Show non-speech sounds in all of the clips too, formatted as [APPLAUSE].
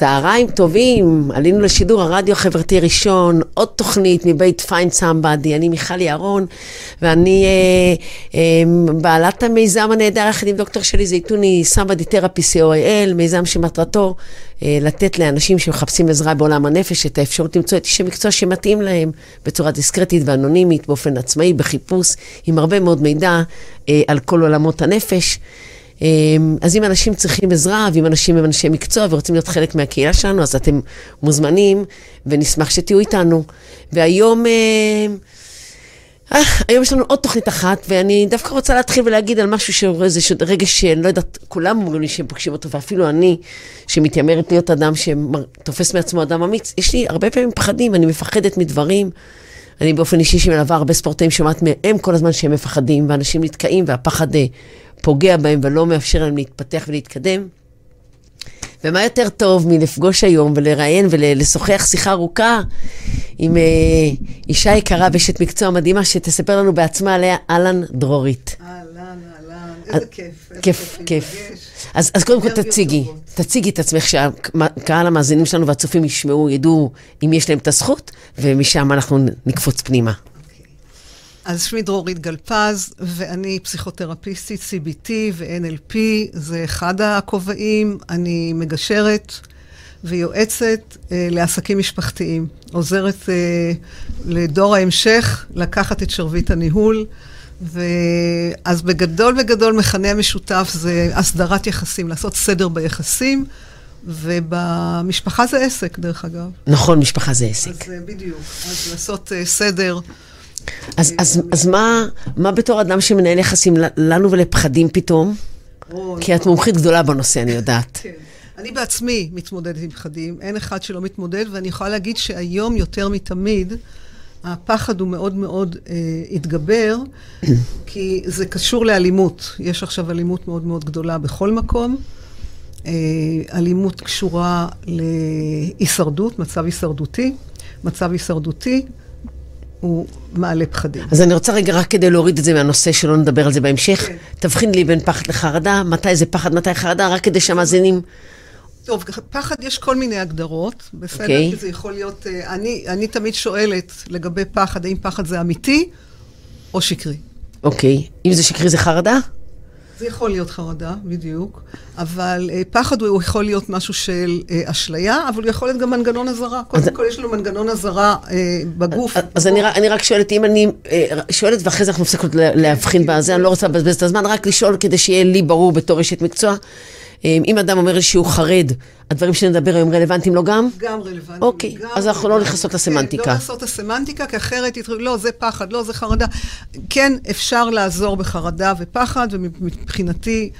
צהריים טובים, עלינו לשידור הרדיו החברתי הראשון, עוד תוכנית מבית Find Somebody, אני מיכל יערון, ואני אה, אה, בעלת המיזם הנהדר יחד עם דוקטור שלי זייתוני, Somebody Therapy co.il, מיזם שמטרתו אה, לתת לאנשים שמחפשים עזרה בעולם הנפש את האפשרות למצוא את איש המקצוע שמתאים להם בצורה דיסקרטית ואנונימית, באופן עצמאי, בחיפוש, עם הרבה מאוד מידע אה, על כל עולמות הנפש. אמ, אז אם אנשים צריכים עזרה, ואם אנשים הם אנשי מקצוע ורוצים להיות חלק מהקהילה שלנו, אז אתם מוזמנים, ונשמח שתהיו איתנו. והיום... אמ, אה, היום יש לנו עוד תוכנית אחת, ואני דווקא רוצה להתחיל ולהגיד על משהו שאיזה רגש שאני לא יודעת, כולם אומרים לי שהם פוגשים אותו, ואפילו אני, שמתיימרת להיות אדם שתופס מעצמו אדם אמיץ, יש לי הרבה פעמים פחדים, אני מפחדת מדברים. אני באופן אישי שמלווה הרבה ספורטאים, שומעת מהם כל הזמן שהם מפחדים, ואנשים נתקעים, והפחד אה, פוגע בהם ולא מאפשר להם להתפתח ולהתקדם. ומה יותר טוב מלפגוש היום ולראיין ולשוחח שיחה ארוכה עם אה, אישה יקרה ואשת מקצוע מדהימה שתספר לנו בעצמה עליה, אהלן דרורית. אהלן, אהלן, איזה כיף. כיף, כיף. אז, אז קודם כל תציגי, תציגי את עצמך, שהקהל המאזינים שלנו והצופים ישמעו, ידעו אם יש להם את הזכות, ומשם אנחנו נקפוץ פנימה. אז שמי דרורית גלפז, ואני פסיכותרפיסטית CBT ו-NLP, זה אחד הכובעים. אני מגשרת ויועצת אה, לעסקים משפחתיים. עוזרת אה, לדור ההמשך לקחת את שרביט הניהול. ואז בגדול בגדול מכנה המשותף זה הסדרת יחסים, לעשות סדר ביחסים. ובמשפחה זה עסק, דרך אגב. נכון, משפחה זה עסק. אז אה, בדיוק. אז לעשות uh, סדר אז, אז, אז מה, מה בתור אדם שמנהל יחסים לנו ולפחדים פתאום? כי את מומחית גדולה בנושא, אני יודעת. כן. אני בעצמי מתמודדת עם פחדים, אין אחד שלא מתמודד, ואני יכולה להגיד שהיום יותר מתמיד, הפחד הוא מאוד מאוד אה, התגבר, [CLEARS THROAT] כי זה קשור לאלימות. יש עכשיו אלימות מאוד מאוד גדולה בכל מקום. אה, אלימות קשורה להישרדות, מצב הישרדותי. מצב הישרדותי הוא מעלה פחדים. אז אני רוצה רגע, רק כדי להוריד את זה מהנושא, שלא נדבר על זה בהמשך, כן. תבחין לי בין פחד לחרדה, מתי זה פחד, מתי חרדה, רק כדי שהמאזינים... טוב, פחד יש כל מיני הגדרות, בסדר? Okay. אוקיי. זה יכול להיות... אה, אני, אני תמיד שואלת לגבי פחד, האם פחד זה אמיתי או שקרי. אוקיי. Okay. אם זה שקרי זה חרדה? זה יכול להיות חרדה, בדיוק, אבל אה, פחד הוא יכול להיות משהו של אה, אשליה, אבל הוא יכול להיות גם מנגנון אזהרה. קודם כל יש לנו מנגנון אזהרה אה, בגוף. אז אני, אני רק שואלת, אם אני אה, שואלת ואחרי זה אנחנו מפסקות להבחין בזה, אני לא רוצה לבזבז את הזמן, רק לשאול כדי שיהיה לי ברור בתור אשת מקצוע. אמ, אם אדם אומר שהוא חרד, הדברים שנדבר היום רלוונטיים לו גם? גם רלוונטיים. אוקיי, גם אז אנחנו לא נכנסות לסמנטיקה. כן, לא לעשות את הסמנטיקה, כי אחרת יתחילו, לא, זה פחד, לא, זה חרדה. כן, אפשר לעזור בחרדה ופחד, ומבחינתי,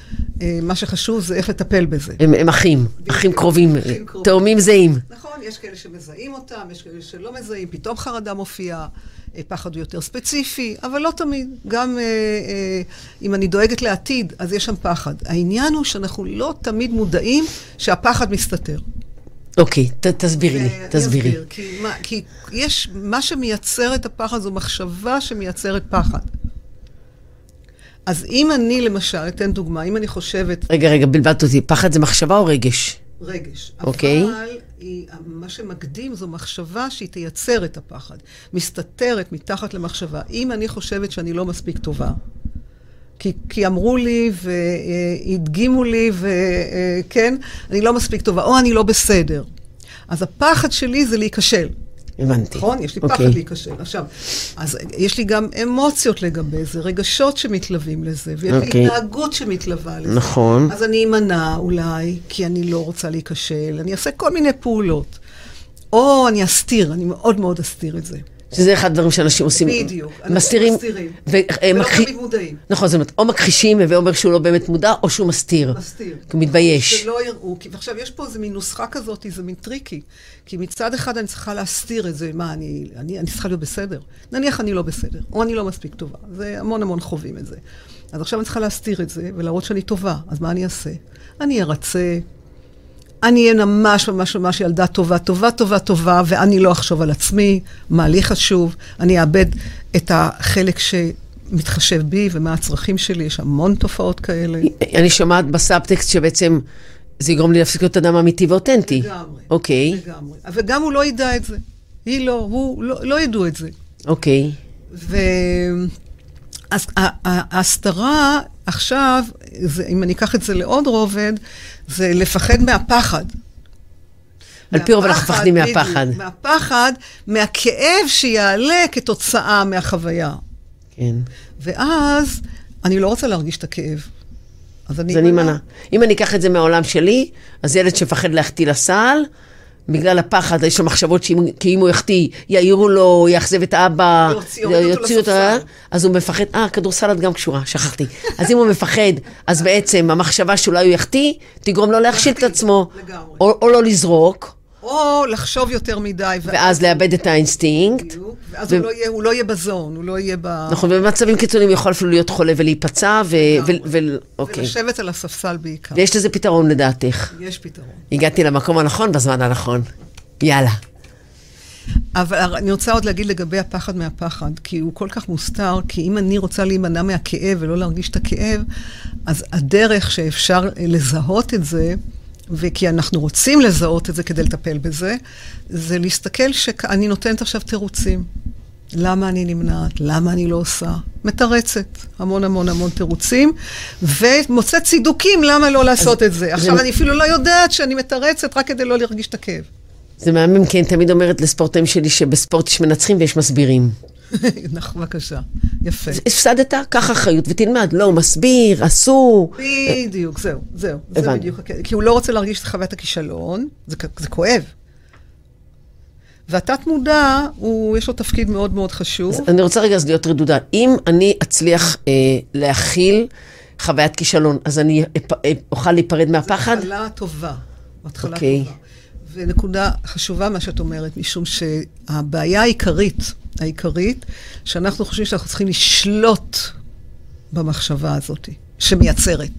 אה, מה שחשוב זה איך לטפל בזה. הם, הם אחים, אחים קרובים, תאומים זהים. נכון, יש כאלה שמזהים אותם, יש כאלה שלא מזהים, פתאום חרדה מופיעה. אה, פחד הוא יותר ספציפי, אבל לא תמיד. גם אה, אה, אם אני דואגת לעתיד, אז יש שם פחד. העניין הוא שאנחנו לא תמיד מודעים שהפחד מסתתר. אוקיי, ת, תסבירי לי, תסבירי. אני אסביר, כי, מה, כי יש, מה שמייצר את הפחד זו מחשבה שמייצרת פחד. אז אם אני, למשל, אתן דוגמה, אם אני חושבת... רגע, רגע, בלבלת אותי, פחד זה מחשבה או רגש? רגש. אוקיי. אבל היא, מה שמקדים זו מחשבה שהיא תייצר את הפחד. מסתתרת מתחת למחשבה. אם אני חושבת שאני לא מספיק טובה, כי, כי אמרו לי והדגימו לי, וכן, אני לא מספיק טובה, או אני לא בסדר. אז הפחד שלי זה להיכשל. הבנתי. נכון? יש לי פחד okay. אוקיי. להיכשל. עכשיו, אז יש לי גם אמוציות לגבי זה, רגשות שמתלווים לזה, ויש okay. לי אוקיי. התנהגות שמתלווה לזה. נכון. אז אני אמנע אולי, כי אני לא רוצה להיכשל, אני אעשה כל מיני פעולות. או אני אסתיר, אני מאוד מאוד אסתיר את זה. שזה אחד הדברים שאנשים עושים. בדיוק. מסתירים. מסתירים. ו- ולא. תמיד מודעים. נכון, זאת אומרת, או מכחישים, הווי אומר שהוא לא באמת מודע, או שהוא מסתיר. מסתיר. כי הוא מתבייש. שלא יראו. כי עכשיו, יש פה איזה מין נוסחה כזאת, זה מין טריקי. כי מצד אחד אני צריכה להסתיר את זה, מה, אני, אני, אני צריכה להיות בסדר. נניח אני לא בסדר, או אני לא מספיק טובה. זה המון המון חווים את זה. אז עכשיו אני צריכה להסתיר את זה, ולהראות שאני טובה. אז מה אני אעשה? אני ארצה, אני אהיה ממש ממש ממש ילדה טובה, טובה, טובה, טובה, ואני לא אחשוב על עצמי, מה לי חשוב, אני אאבד את החלק שמתחשב בי ומה הצרכים שלי, יש המון תופעות כאלה. אני שומעת בסאבטקסט שבעצם זה יגרום לי להפסיק להיות אדם אמיתי ואותנטי. לגמרי. אוקיי, לגמרי. וגם הוא לא ידע את זה. היא לא, הוא לא, לא ידעו את זה. אוקיי. ו... אז ה- ה- ההסתרה עכשיו, זה, אם אני אקח את זה לעוד רובד, זה לפחד מהפחד. על פי רוב אנחנו מפחדים מהפחד. מהפחד, מהכאב שיעלה כתוצאה מהחוויה. כן. ואז אני לא רוצה להרגיש את הכאב. אז אני אמנע. אם אני אקח את זה מהעולם שלי, אז ילד שמפחד להחטיא לסל, בגלל הפחד, יש לו מחשבות שאם אם הוא יחטיא, יעירו לו, יאכזב את אבא, יוציא- יוריד אותו יוציאו לספסל. אז הוא מפחד, אה, כדורסל את גם קשורה, שכחתי. אז אם הוא מפחד, אז בעצם המחשבה שאולי הוא יחטיא, תגרום לו להכשיל את עצמו, או לא לזרוק, או לחשוב יותר מדי. ואז לאבד את האינסטינקט. בדיוק, ואז ו- הוא לא יהיה- הוא לא יהיה ב zone, הוא לא יהיה ב... נכון, ובמצבים קיצוניים יכול אפילו להיות חולה ולהיפצע, ו... ו... ו... אוקיי. ולשבת על הספסל בעיקר. ויש לזה פתרון לדעתך. יש פתרון. הגעתי למקום הנכון בזמן הנכון. יאללה. אבל אני רוצה עוד להגיד לגבי הפחד מהפחד, כי הוא כל כך מוסתר, כי אם אני רוצה להימנע מהכאב ולא להרגיש את הכאב, אז הדרך שאפשר לזהות את זה, וכי אנחנו רוצים לזהות את זה כדי לטפל בזה, זה להסתכל שאני נותנת עכשיו תירוצים. למה אני נמנעת? למה אני לא עושה? מתרצת המון המון המון תירוצים, ומוצאת צידוקים למה לא לעשות את זה. עכשיו, זה- אני אפילו לא יודעת שאני מתרצת רק כדי לא להרגיש את הכאב. זה מהמם, כי אני תמיד אומרת לספורטאים שלי שבספורט יש מנצחים ויש מסבירים. [LAUGHS] נכון, בבקשה. יפה. הפסדת? קח אחריות ותלמד. לא, מסביר, אסור. בדיוק, זהו, זהו. זה. בדיוק. כי הוא לא רוצה להרגיש את חוויית הכישלון, זה, זה כואב. והתת מודע, הוא, יש לו תפקיד מאוד מאוד חשוב. אז אני רוצה רגע אז להיות רדודה. אם אני אצליח אה, להכיל חוויית כישלון, אז אני אפ- אה, אוכל להיפרד מהפחד? התחלה טובה. התחלה אוקיי. טובה. ונקודה חשובה מה שאת אומרת, משום שהבעיה העיקרית, העיקרית, שאנחנו חושבים שאנחנו צריכים לשלוט במחשבה הזאת, שמייצרת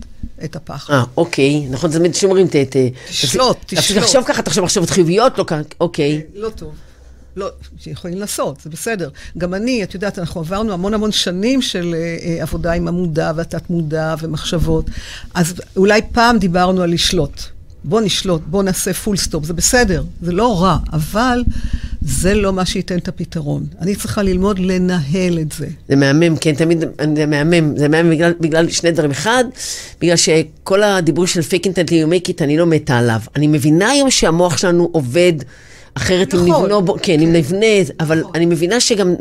את הפחד. אה, אוקיי. נכון, זה תמיד שאומרים, ת... ת- תשלוט, תפסיק תשלוט. לחשוב ככה, תחשוב מחשבות חיוביות, לא ככה, אוקיי. לא טוב. לא, שיכולים לעשות, זה בסדר. גם אני, את יודעת, אנחנו עברנו המון המון שנים של אה, אה, עבודה עם המודע והתת-מודע ומחשבות. אז אולי פעם דיברנו על לשלוט. בוא נשלוט, בוא נעשה full stop, זה בסדר, זה לא רע, אבל זה לא מה שייתן את הפתרון. אני צריכה ללמוד לנהל את זה. זה מהמם, כן, תמיד, זה מהמם, זה מהמם בגלל, בגלל שני דברים. אחד, בגלל שכל הדיבור של fake until you make it, אני לא מתה עליו. אני מבינה היום שהמוח שלנו עובד אחרת אם נכון. נבנו בו, כן, אם נבנה, אבל נכון. אני מבינה שגם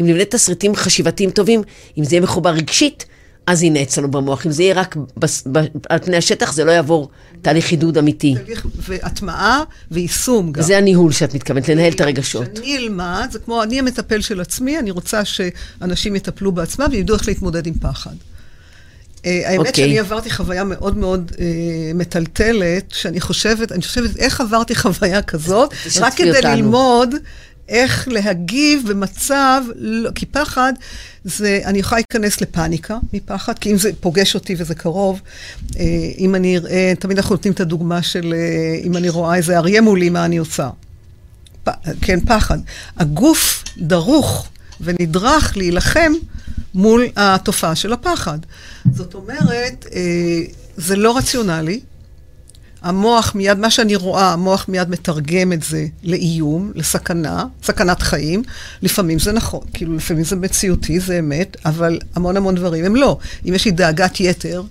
אם נבנה תסריטים חשיבתיים טובים, אם זה יהיה מחובר רגשית, אז הנה אצלנו במוח. אם זה יהיה רק בס, ב, על פני השטח, זה לא יעבור תהליך עידוד אמיתי. תהליך והטמעה ויישום גם. וזה הניהול שאת מתכוונת, לנהל את הרגשות. כשאני אלמד, זה כמו, אני המטפל של עצמי, אני רוצה שאנשים יטפלו בעצמם וידעו איך להתמודד עם פחד. אה, האמת אוקיי. שאני עברתי חוויה מאוד מאוד אה, מטלטלת, שאני חושבת, אני חושבת איך עברתי חוויה כזאת, רק כדי אותנו. ללמוד איך להגיב במצב, לא, כי פחד זה, אני יכולה להיכנס לפאניקה מפחד, כי אם זה פוגש אותי וזה קרוב, אה, אם אני אראה, תמיד אנחנו נותנים את הדוגמה של אה, אם אני רואה איזה אריה מולי, מה אני עושה. פ, כן, פחד. הגוף דרוך ונדרך להילחם מול התופעה של הפחד. זאת אומרת, אה, זה לא רציונלי. המוח מיד, מה שאני רואה, המוח מיד מתרגם את זה לאיום, לסכנה, סכנת חיים. לפעמים זה נכון, כאילו לפעמים זה מציאותי, זה אמת, אבל המון המון דברים הם לא. אם יש לי דאגת יתר,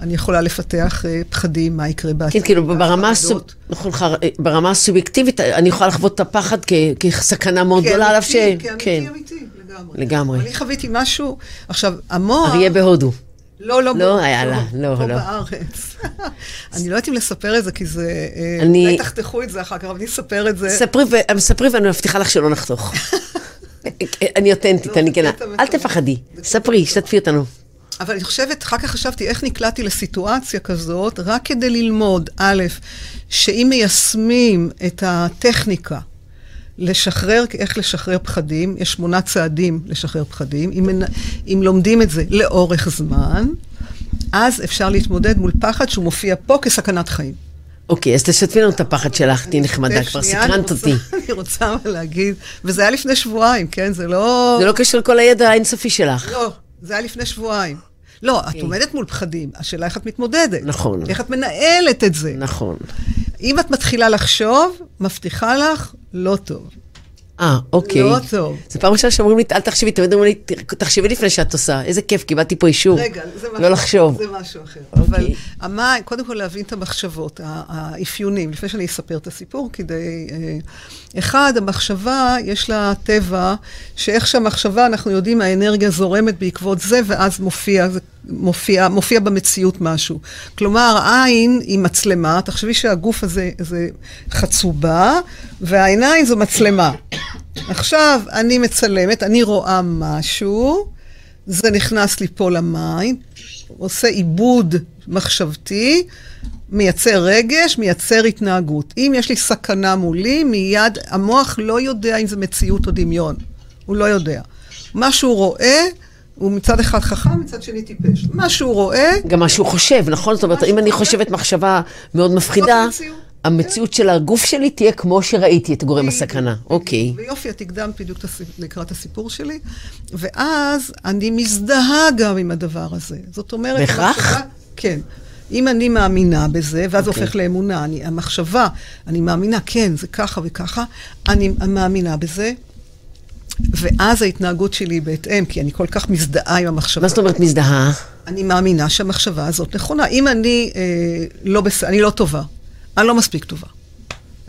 אני יכולה לפתח אה, פחדים, מה יקרה בעתיד. כן, כאילו ברמה, הסוב... נכון, חר... ברמה הסובייקטיבית, אני יכולה לחוות את הפחד כ... כסכנה מאוד גדולה, אף ש... כאמיתי, כן, כאמיתי, אמיתי, לגמרי. לגמרי. אני חוויתי משהו, עכשיו, המוח... אריה בהודו. לא, לא, לא, ב- יאללה, לא, פה לא. בארץ. [LAUGHS] אני לא יודעת אם לספר את זה, כי זה... אה, אני- אולי תחתכו את זה אחר כך, אבל אני אספר את זה. ספרי, ואני מבטיחה לך שלא נחתוך. [LAUGHS] אני אותנטית, לא, אני זה כן, אל. תפחדי, ספרי, שתפי אותנו. אבל אני חושבת, אחר כך חשבתי איך נקלעתי לסיטואציה כזאת, רק כדי ללמוד, א', שאם מיישמים את הטכניקה לשחרר, איך לשחרר פחדים, יש שמונה צעדים לשחרר פחדים, אם, אם לומדים את זה לאורך זמן, אז אפשר להתמודד מול פחד שהוא מופיע פה כסכנת חיים. אוקיי, אז תשתפי לנו את הפחד שלך, תהיי נחמדה, כבר סקרנת אותי. אני רוצה [LAUGHS] להגיד, וזה היה לפני שבועיים, כן? זה לא... זה לא קשור לכל הידע האינסופי שלך. לא, זה היה לפני שבועיים. לא, את עומדת מול פחדים, השאלה איך את מתמודדת. נכון. איך את מנהלת את זה. נכון. אם את מתחילה לחשוב, מבטיחה לך, לא טוב. אה, אוקיי. לא טוב. זו פעם ראשונה שאומרים לי, אל תחשבי, תמיד אומרים לי, תחשבי לפני שאת עושה. איזה כיף, קיבלתי פה אישור. רגע, זה משהו לא לחשוב. זה משהו אחר. אוקיי. אבל המים, קודם כל להבין את המחשבות, האפיונים, לפני שאני אספר את הסיפור, כדי... אה, אחד, המחשבה, יש לה טבע, שאיך שהמחשבה, אנחנו יודעים, האנרגיה זורמת בעקבות זה, ואז מופיע, זה מופיע, מופיע במציאות משהו. כלומר, העין היא מצלמה, תחשבי שהגוף הזה זה חצובה, והעיניים זו מצלמה. עכשיו, אני מצלמת, אני רואה משהו, זה נכנס לי פה למים, עושה עיבוד מחשבתי, מייצר רגש, מייצר התנהגות. אם יש לי סכנה מולי, מיד המוח לא יודע אם זה מציאות או דמיון. הוא לא יודע. מה שהוא רואה, הוא מצד אחד חכם, מצד שני טיפש. מה שהוא רואה, גם מה שהוא חושב, נכון? זאת אומרת, אם אני חושב. חושבת מחשבה מאוד מפחידה, המציאות. המציאות של הגוף שלי תהיה כמו שראיתי את גורם הסכנה. אוקיי. ויופי, את הקדמת בדיוק לקראת הסיפור שלי, ואז אני מזדהה גם עם הדבר הזה. זאת אומרת... בהכרח? כן. אם אני מאמינה בזה, ואז זה אוקיי. הופך לאמונה, אני, המחשבה, אני מאמינה, כן, זה ככה וככה, אני מאמינה בזה, ואז ההתנהגות שלי היא בהתאם, כי אני כל כך מזדהה עם המחשבה. מה זאת אומרת מזדהה? אני מאמינה שהמחשבה הזאת נכונה. אם אני אה, לא בס... אני לא טובה, אני לא מספיק טובה.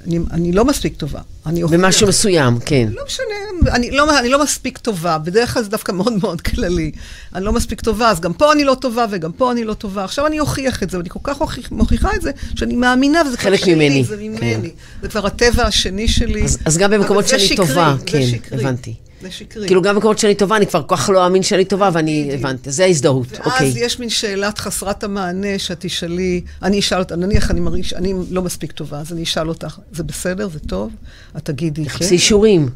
אני, אני לא מספיק טובה. אני. במשהו מסוים, כן. לא משנה, אני לא, אני לא מספיק טובה, בדרך כלל זה דווקא מאוד מאוד כללי. אני לא מספיק טובה, אז גם פה אני לא טובה וגם פה אני לא טובה. עכשיו אני אוכיח את זה, ואני כל כך אוכיח, מוכיחה את זה, שאני מאמינה, וזה כבר שלי, ממני, זה ממני. כן. זה כבר הטבע השני שלי. אז- אז גם במקומות שאני שקרי, טובה, כן. הבנתי. זה שקרי. כאילו, גם במקומות שאני טובה, אני כבר כל כך לא אאמין שאני טובה, ואני. הבנתי. זה ההזדהות, ואז אוקיי. יש מין שאלת חסרת המענה שאת תשאלי, אני אשאל אותה, נניח אני מרגיש, אני לא מספיק טובה, אז אני אשאל אותך, זה בסדר, זה טוב? את תגידי, כן. תחפשי אישורים.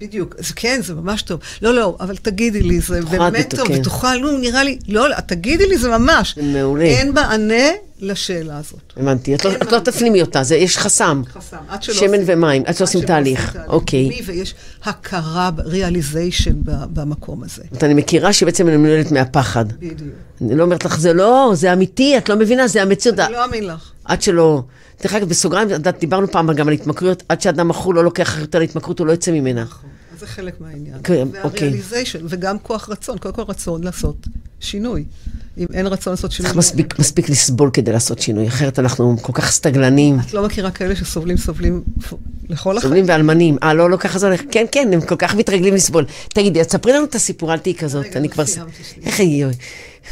בדיוק, אז כן, זה ממש טוב. לא, לא, אבל תגידי לי, זה באמת טוב. ותוכל, נו, נראה לי, לא, לא, תגידי לי, זה ממש. זה מעולה. אין מענה לשאלה הזאת. הבנתי. את לא- את לא. תפנימי אותה, זה- יש חסם. חסם, עד שלא שמן עושים- ומים, עד שעושים שלא תהליך. אוקיי. ויש הכרה, ריאליזיישן במקום הזה. זאת אומרת, אני מכירה שבעצם אני מנוהלת מהפחד. בדיוק. אני לא אומרת לך, זה לא, זה אמיתי, את לא מבינה, זה המציאות. אני לא אאמין לך. עד שלא... דרך אגב, בסוגריים, דיברנו פעם גם על התמכרויות, עד שאדם מכור לא לוקח אחריות על ההתמכרות, הוא לא יוצא ממנה. נכון, זה חלק מהעניין. כן, אוקיי. והריאליזיישן, וגם כוח רצון, קודם כל רצון לעשות שינוי. אם אין רצון לעשות שינוי... צריך מספיק, מספיק לסבול כדי לעשות שינוי, אחרת אנחנו כל כך סטגלנים. את לא מכירה כאלה שסובלים, סובלים לכל החיים? סובלים ואלמנים. אה, לא, לא ככה זה הולך. כן, כן, הם כל כך מתרגלים לסבול. תגידי, אז ספרי לנו את הסיפור, אל תהיי כזאת. אני לא כבר... איך היא...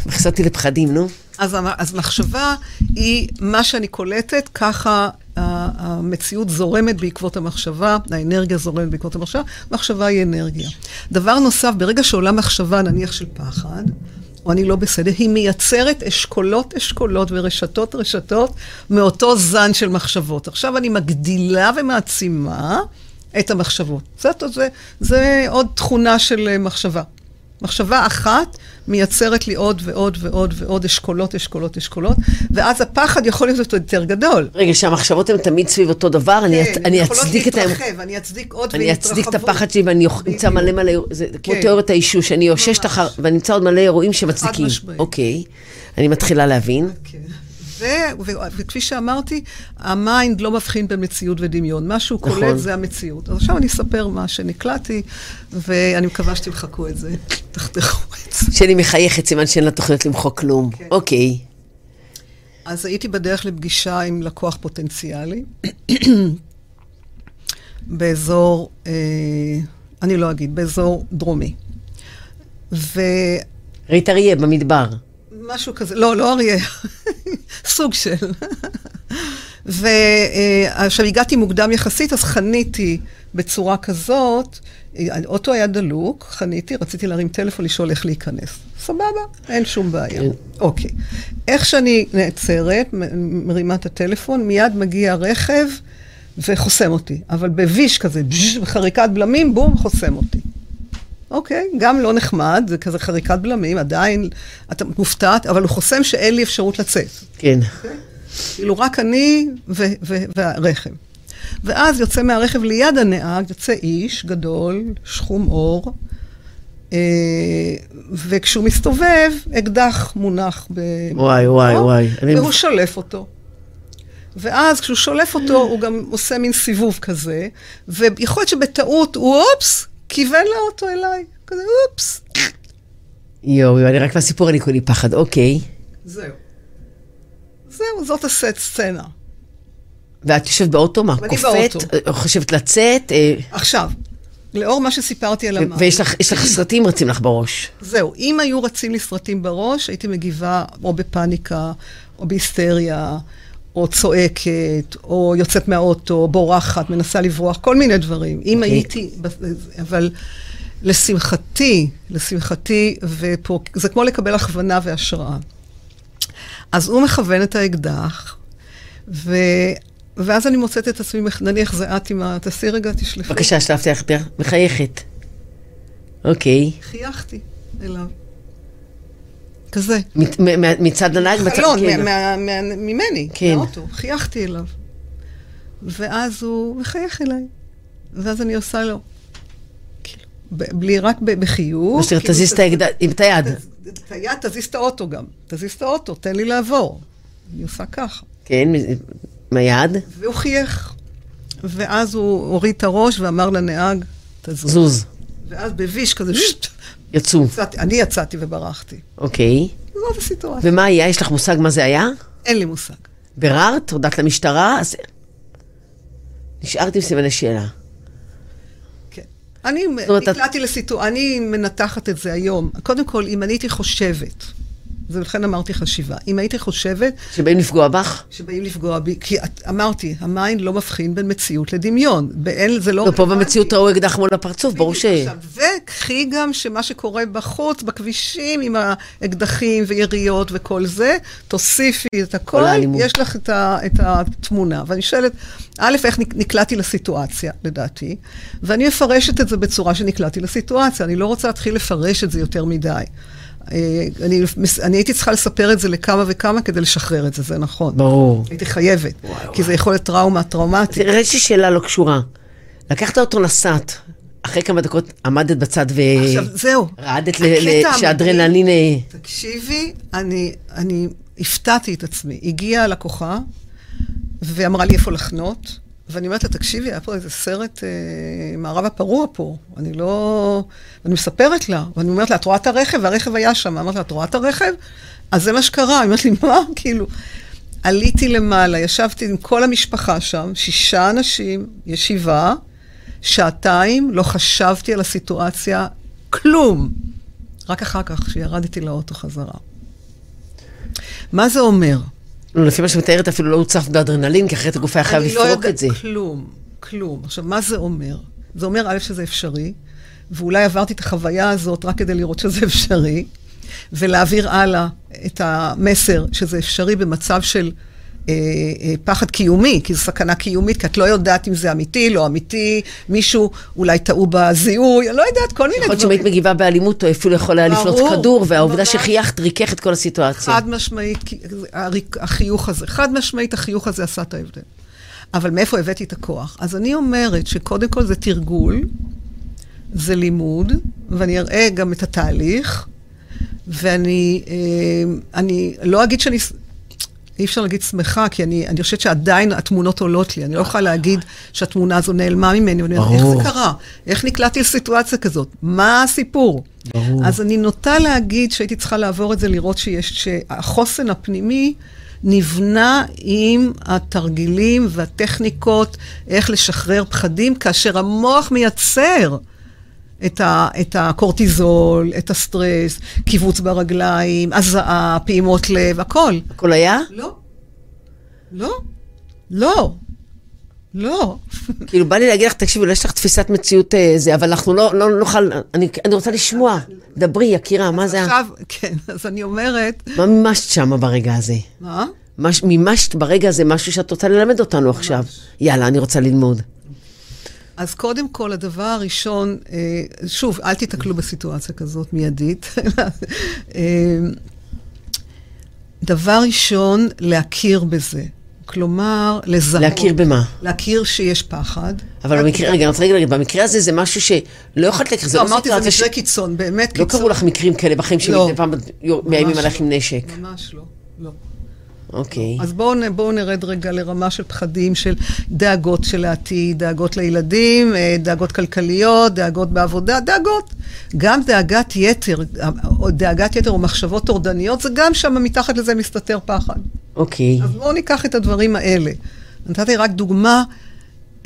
נכנסתי לפחדים, נו. אז, אז מחשבה היא מה שאני קולטת, ככה המציאות זורמת בעקבות המחשבה, האנרגיה זורמת בעקבות המחשבה, מחשבה היא אנרגיה. דבר נוסף, ברגע שעולה מחשבה, נניח של פחד, או אני לא בסדר, היא מייצרת אשכולות אשכולות ורשתות רשתות מאותו זן של מחשבות. עכשיו אני מגדילה ומעצימה את המחשבות. זה, זה, זה עוד תכונה של מחשבה. מחשבה אחת מייצרת לי עוד ועוד ועוד ועוד אשכולות, אשכולות, אשכולות, ואז הפחד יכול להיות יותר גדול. רגע, שהמחשבות הן תמיד סביב אותו דבר, אני כן, אני יכולות אצדיק את ה... להתרחב, אני אצדיק עוד אני אצדיק את. הפחד שלי ואני אמצא. מלא מלא, זה כמו כן. תיאוריית האישוש, אני אוששת ממש. אחר, ואני אמצא עוד מלא אירועים שמצדיקים. אוקיי, אני מתחילה להבין. כן. ו- ו- וכפי שאמרתי, ה mind לא מבחין בין מציאות ודמיון. מה שהוא נכון. קולט זה המציאות. אז עכשיו אני אספר מה שנקלטתי, ואני מקווה שתמחקו את זה, [LAUGHS] תחתכו את זה. שאני מחייכת, סימן שאין לה תוכניות למחוק כלום. כן. אוקיי. אז הייתי בדרך לפגישה עם לקוח פוטנציאלי, [CLEARS THROAT] באזור, אה, אני לא אגיד, באזור דרומי. ראית אריה במדבר. כזה, לא, לא אריה, [LAUGHS] סוג של. ועכשיו הגעתי מוקדם יחסית, אז חניתי בצורה כזאת, האוטו היה דלוק, חניתי, רציתי להרים טלפון לשאול איך להיכנס. סבבה, אין שום בעיה. כן. אוקיי. איך שאני נעצרת, מרימה את הטלפון, מיד מגיע רכב וחוסם אותי. אבל בוויש כזה, בז'ז', חריקת בלמים, בום, חוסם אותי. אוקיי, גם לא נחמד, זה כזה חריקת בלמים, עדיין את מופתעת, אבל הוא חוסם שאין לי אפשרות לצאת. כן. כאילו, רק אני והרכב. ואז יוצא מהרכב ליד הנהג, יוצא איש גדול, שחום עור, אה, וכשהוא מסתובב, אקדח מונח ב... וואי, וואי, וואי. אני- והוא שולף אותו. ואז כשהוא שולף אותו, הוא גם עושה מין סיבוב כזה, ויכול להיות שבטעות הוא אופס, כיוון לאוטו אליי. כזה אופס. יואו, אני רק מהסיפור אני כולי פחד, אוקיי. זהו. זהו, זאת הסט סצנה. ואת יושבת באוטו, מה, קופאת? באוטו. אה, חושבת לצאת? אה, עכשיו, לאור מה שסיפרתי על המים, ויש לך- יש לך סרטים רצים לך בראש. זהו, אם היו רצים לי סרטים בראש, הייתי מגיבה או בפאניקה, או בהיסטריה, או צועקת, או יוצאת מהאוטו, או בורחת, מנסה לברוח, כל מיני דברים. אם אוקיי. הייתי, אבל לשמחתי, לשמחתי, ופה, זה כמו לקבל הכוונה והשראה. אז הוא מכוון את האקדח, ו... ואז אני מוצאת את עצמי, נניח זה את עם ה... תעשי רגע, תשלפי. בבקשה, שלפתי לך. מחייכת. אוקיי. חייכתי אליו. כזה. מת- מ- מ- מצד הנהג? חלון, כן. מה- מה- מה- ממני, כן. מהאוטו. חייכתי אליו. ואז הוא מחייך אליי. ואז אני עושה לו, כאילו, ב- בלי, רק ב- בחיוך. שאתה כאילו, תזיז את עם היד. את היד, תזיז את האוטו גם. תזיז את האוטו, תן לי לעבור. אני עושה ככה. כן, מ- מהיד. והוא חייך. ואז הוא הוריד את הראש ואמר לנהג, תזוז. זוז. ואז בביש כזה, [LAUGHS] shit, יצאו. יצאתי- אני יצאתי וברחתי. אוקיי. זאת הסיטואציה. ומה היה? יש לך מושג מה זה היה? אין לי מושג. ביררת? הודעת למשטרה? אז... נשארתי עם סימני שאלה. כן. אני נקלעתי לסיטואציה, אני מנתחת את זה היום. קודם כל, אם אני הייתי חושבת, ולכן אמרתי חשיבה, אם הייתי חושבת שבאים לפגוע בך? שבאים לפגוע בי, כי את, אמרתי, ה mind לא מבחין בין מציאות לדמיון. באין, זה לא... לא, פה רלוונטי. במציאות ראו אקדח מול הפרצוף, ברור ש... וקחי גם שמה שקורה בחוץ, בכבישים, עם האקדחים ויריות וכל זה, תוסיפי את הכל. יש לך את, ה, את התמונה. ואני שואלת, א', איך נק- נקלעתי לסיטואציה, לדעתי, ואני מפרשת את זה בצורה שנקלעתי לסיטואציה. אני לא רוצה להתחיל לפרש את זה יותר מדי. אה, אני, אני הייתי צריכה לספר את זה לכמה וכמה כדי לשחרר את זה, זה נכון. ברור. הייתי חייבת, וואי, כי זה יכול להיות טראומה טראומטית. תראה, יש לי שאלה לא קשורה. לקחת אותו נסעת, אחרי כמה דקות עמדת בצד ו... עכשיו, זהו. רעדת ל- הקטע ל- שהאדרנלין... אה, תקשיבי, אני, אני הפתעתי את עצמי. הגיעה לקוחה ואמרה לי איפה לחנות, ואני אומרת לה, תקשיבי, היה פה איזה סרט אה, מערב הפרוע פה, אני לא... ואני מספרת לה, ואני אומרת לה, את רואה את הרכב? והרכב היה שם. אמרתי לה, את רואה את הרכב? אז זה מה שקרה. היא אומרת לי, מה? [LAUGHS] כאילו... עליתי למעלה, ישבתי עם כל המשפחה שם, שישה אנשים, ישיבה, שעתיים, לא חשבתי על הסיטואציה, כלום. רק אחר כך, כשירדתי לאוטו חזרה. מה זה אומר? לא, לפי מה שמתארת אפילו לא הוצף באדרנלין, כי אחרת הגוף היה חייב אני לא לפרוק יודע את זה. כלום, כלום. עכשיו, מה זה אומר? זה אומר, א', שזה אפשרי, ואולי עברתי את החוויה הזאת רק כדי לראות שזה [LAUGHS] אפשרי, ולהעביר הלאה את המסר שזה אפשרי במצב של פחד קיומי, כי זו סכנה קיומית, כי את לא יודעת אם זה אמיתי, לא אמיתי, מישהו אולי טעו בזיהוי, אני לא יודעת, כל מיני יכול להיות שאם דברים. היית מגיבה באלימות, או אפילו יכול היה לפלוט כדור, והעובדה. שחייכת ריכך את כל הסיטואציה. חד משמעית, החיוך הזה, חד משמעית החיוך הזה עשה את ההבדל. אבל מאיפה הבאתי את הכוח? אז אני אומרת שקודם כל זה תרגול, זה לימוד, ואני אראה גם את התהליך, ואני אה, אני לא אגיד שאני... אי אפשר להגיד שמחה, כי אני, אני חושבת שעדיין התמונות עולות לי. אני לא יכולה להגיד שהתמונה הזו נעלמה ממני. אומרת, איך ברור. זה קרה? איך נקלעתי לסיטואציה כזאת? מה הסיפור? ברור. אז אני נוטה להגיד שהייתי צריכה לעבור את זה, לראות שיש, שהחוסן הפנימי נבנה עם התרגילים והטכניקות, איך לשחרר פחדים, כאשר המוח מייצר את, ה, את הקורטיזול, את הסטרס, קיבוץ ברגליים, הזעה, פעימות לב, הכל. הכל היה? לא. לא. לא. לא. כאילו, בא לי להגיד לך, תקשיבי, אולי יש לך תפיסת מציאות אה, זה, אבל אנחנו לא לא נוכל, אני אני רוצה לשמוע. דברי, יקירה, מה זה. עכשיו, כן, אז אני אומרת, מה מימשת שם ברגע הזה? מה? מש- מימשת ברגע הזה משהו שאת רוצה ללמד אותנו עכשיו. יאללה, אני רוצה ללמוד. אז קודם כל, הדבר הראשון, אה, שוב, אל תיתקלו בסיטואציה כזאת מיידית. [LAUGHS] אה, דבר ראשון, להכיר בזה. כלומר, לזהות. להכיר במה? להכיר שיש פחד. אבל במקרה, רגע, אני רוצה להגיד, במקרה הזה זה משהו שלא יכולת להכיר, זה לא, לא אמרתי, זה מקרה. קיצון, באמת לא קיצון. קרו לך מקרים כאלה בחיים לא. שמדי פעם מאיימים עליך לא. עם נשק. ממש לא, לא. אוקיי. אז בואו בואו נרד רגע לרמה של פחדים, של דאגות של העתיד, דאגות לילדים, אה, דאגות כלכליות, דאגות בעבודה, דאגות. גם דאגת יתר, אה, דאגת יתר או מחשבות טורדניות, זה גם שם מתחת לזה מסתתר פחד. אוקיי. אז בואו ניקח את הדברים האלה. נתתי רק דוגמה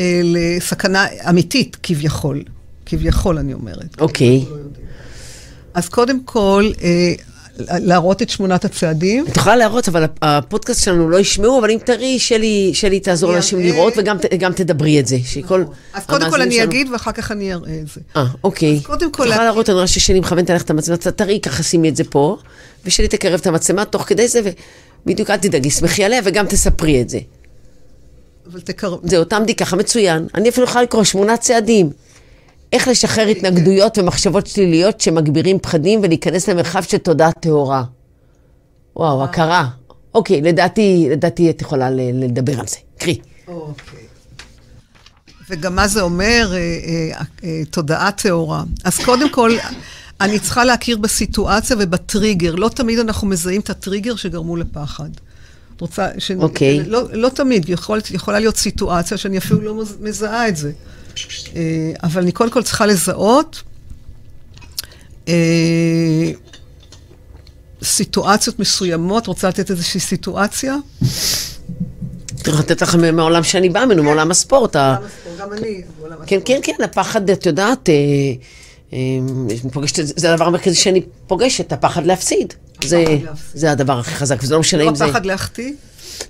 אה, לסכנה אמיתית, כביכול. כביכול, אני אומרת. אוקיי. אז קודם כל, אה, להראות את שמונת הצעדים. את יכולה להראות, אבל הפודקאסט שלנו לא ישמעו, אבל אם תראי, שלי, שלי תעזור לאנשים. לראות, וגם תדברי את זה. שכל אז קודם כל אני שלנו- אגיד, ואחר כך אני אראה את זה. אה, אוקיי. אז קודם כל את יכולה להראות, אני רואה ששלי מכוונת עליך את המצלמה, תראי ככה, שימי את זה פה, ושלי תקרב את המצלמה תוך כדי זה, ובדיוק אל תדאגי, שמחי עליה, וגם תספרי את זה. אבל תקרב... זהו, תעמדי ככה, מצוין. אני אפילו יכולה לקרוא שמונה צעדים. איך לשחרר התנגדויות ומחשבות שליליות שמגבירים פחדים ולהיכנס למרחב של תודעה טהורה. וואו, הכרה. אוקיי, לדעתי, לדעתי את יכולה לדבר על זה. קרי. אוקיי. וגם מה זה אומר, אה, אה, אה, תודעה טהורה. אז קודם כל, אני צריכה להכיר בסיטואציה ובטריגר. לא תמיד אנחנו מזהים את הטריגר שגרמו לפחד. את רוצה... ש... אוקיי. לא, לא תמיד, יכול, יכולה להיות סיטואציה שאני אפילו לא מז- מזהה את זה. אה, אבל אני קודם כל צריכה לזהות אה, סיטואציות מסוימות. רוצה לתת איזושהי סיטואציה? צריך לתת לכם מהעולם שאני באה ממנו, מעולם הספורט. גם אני. כן, כן, כן, הפחד, את יודעת, אה, זה הדבר המרכזי שאני פוגשת, הפחד להפסיד. זה. זה הדבר הכי חזק, וזה לא משנה לא אם זה... הפחד להחטיא?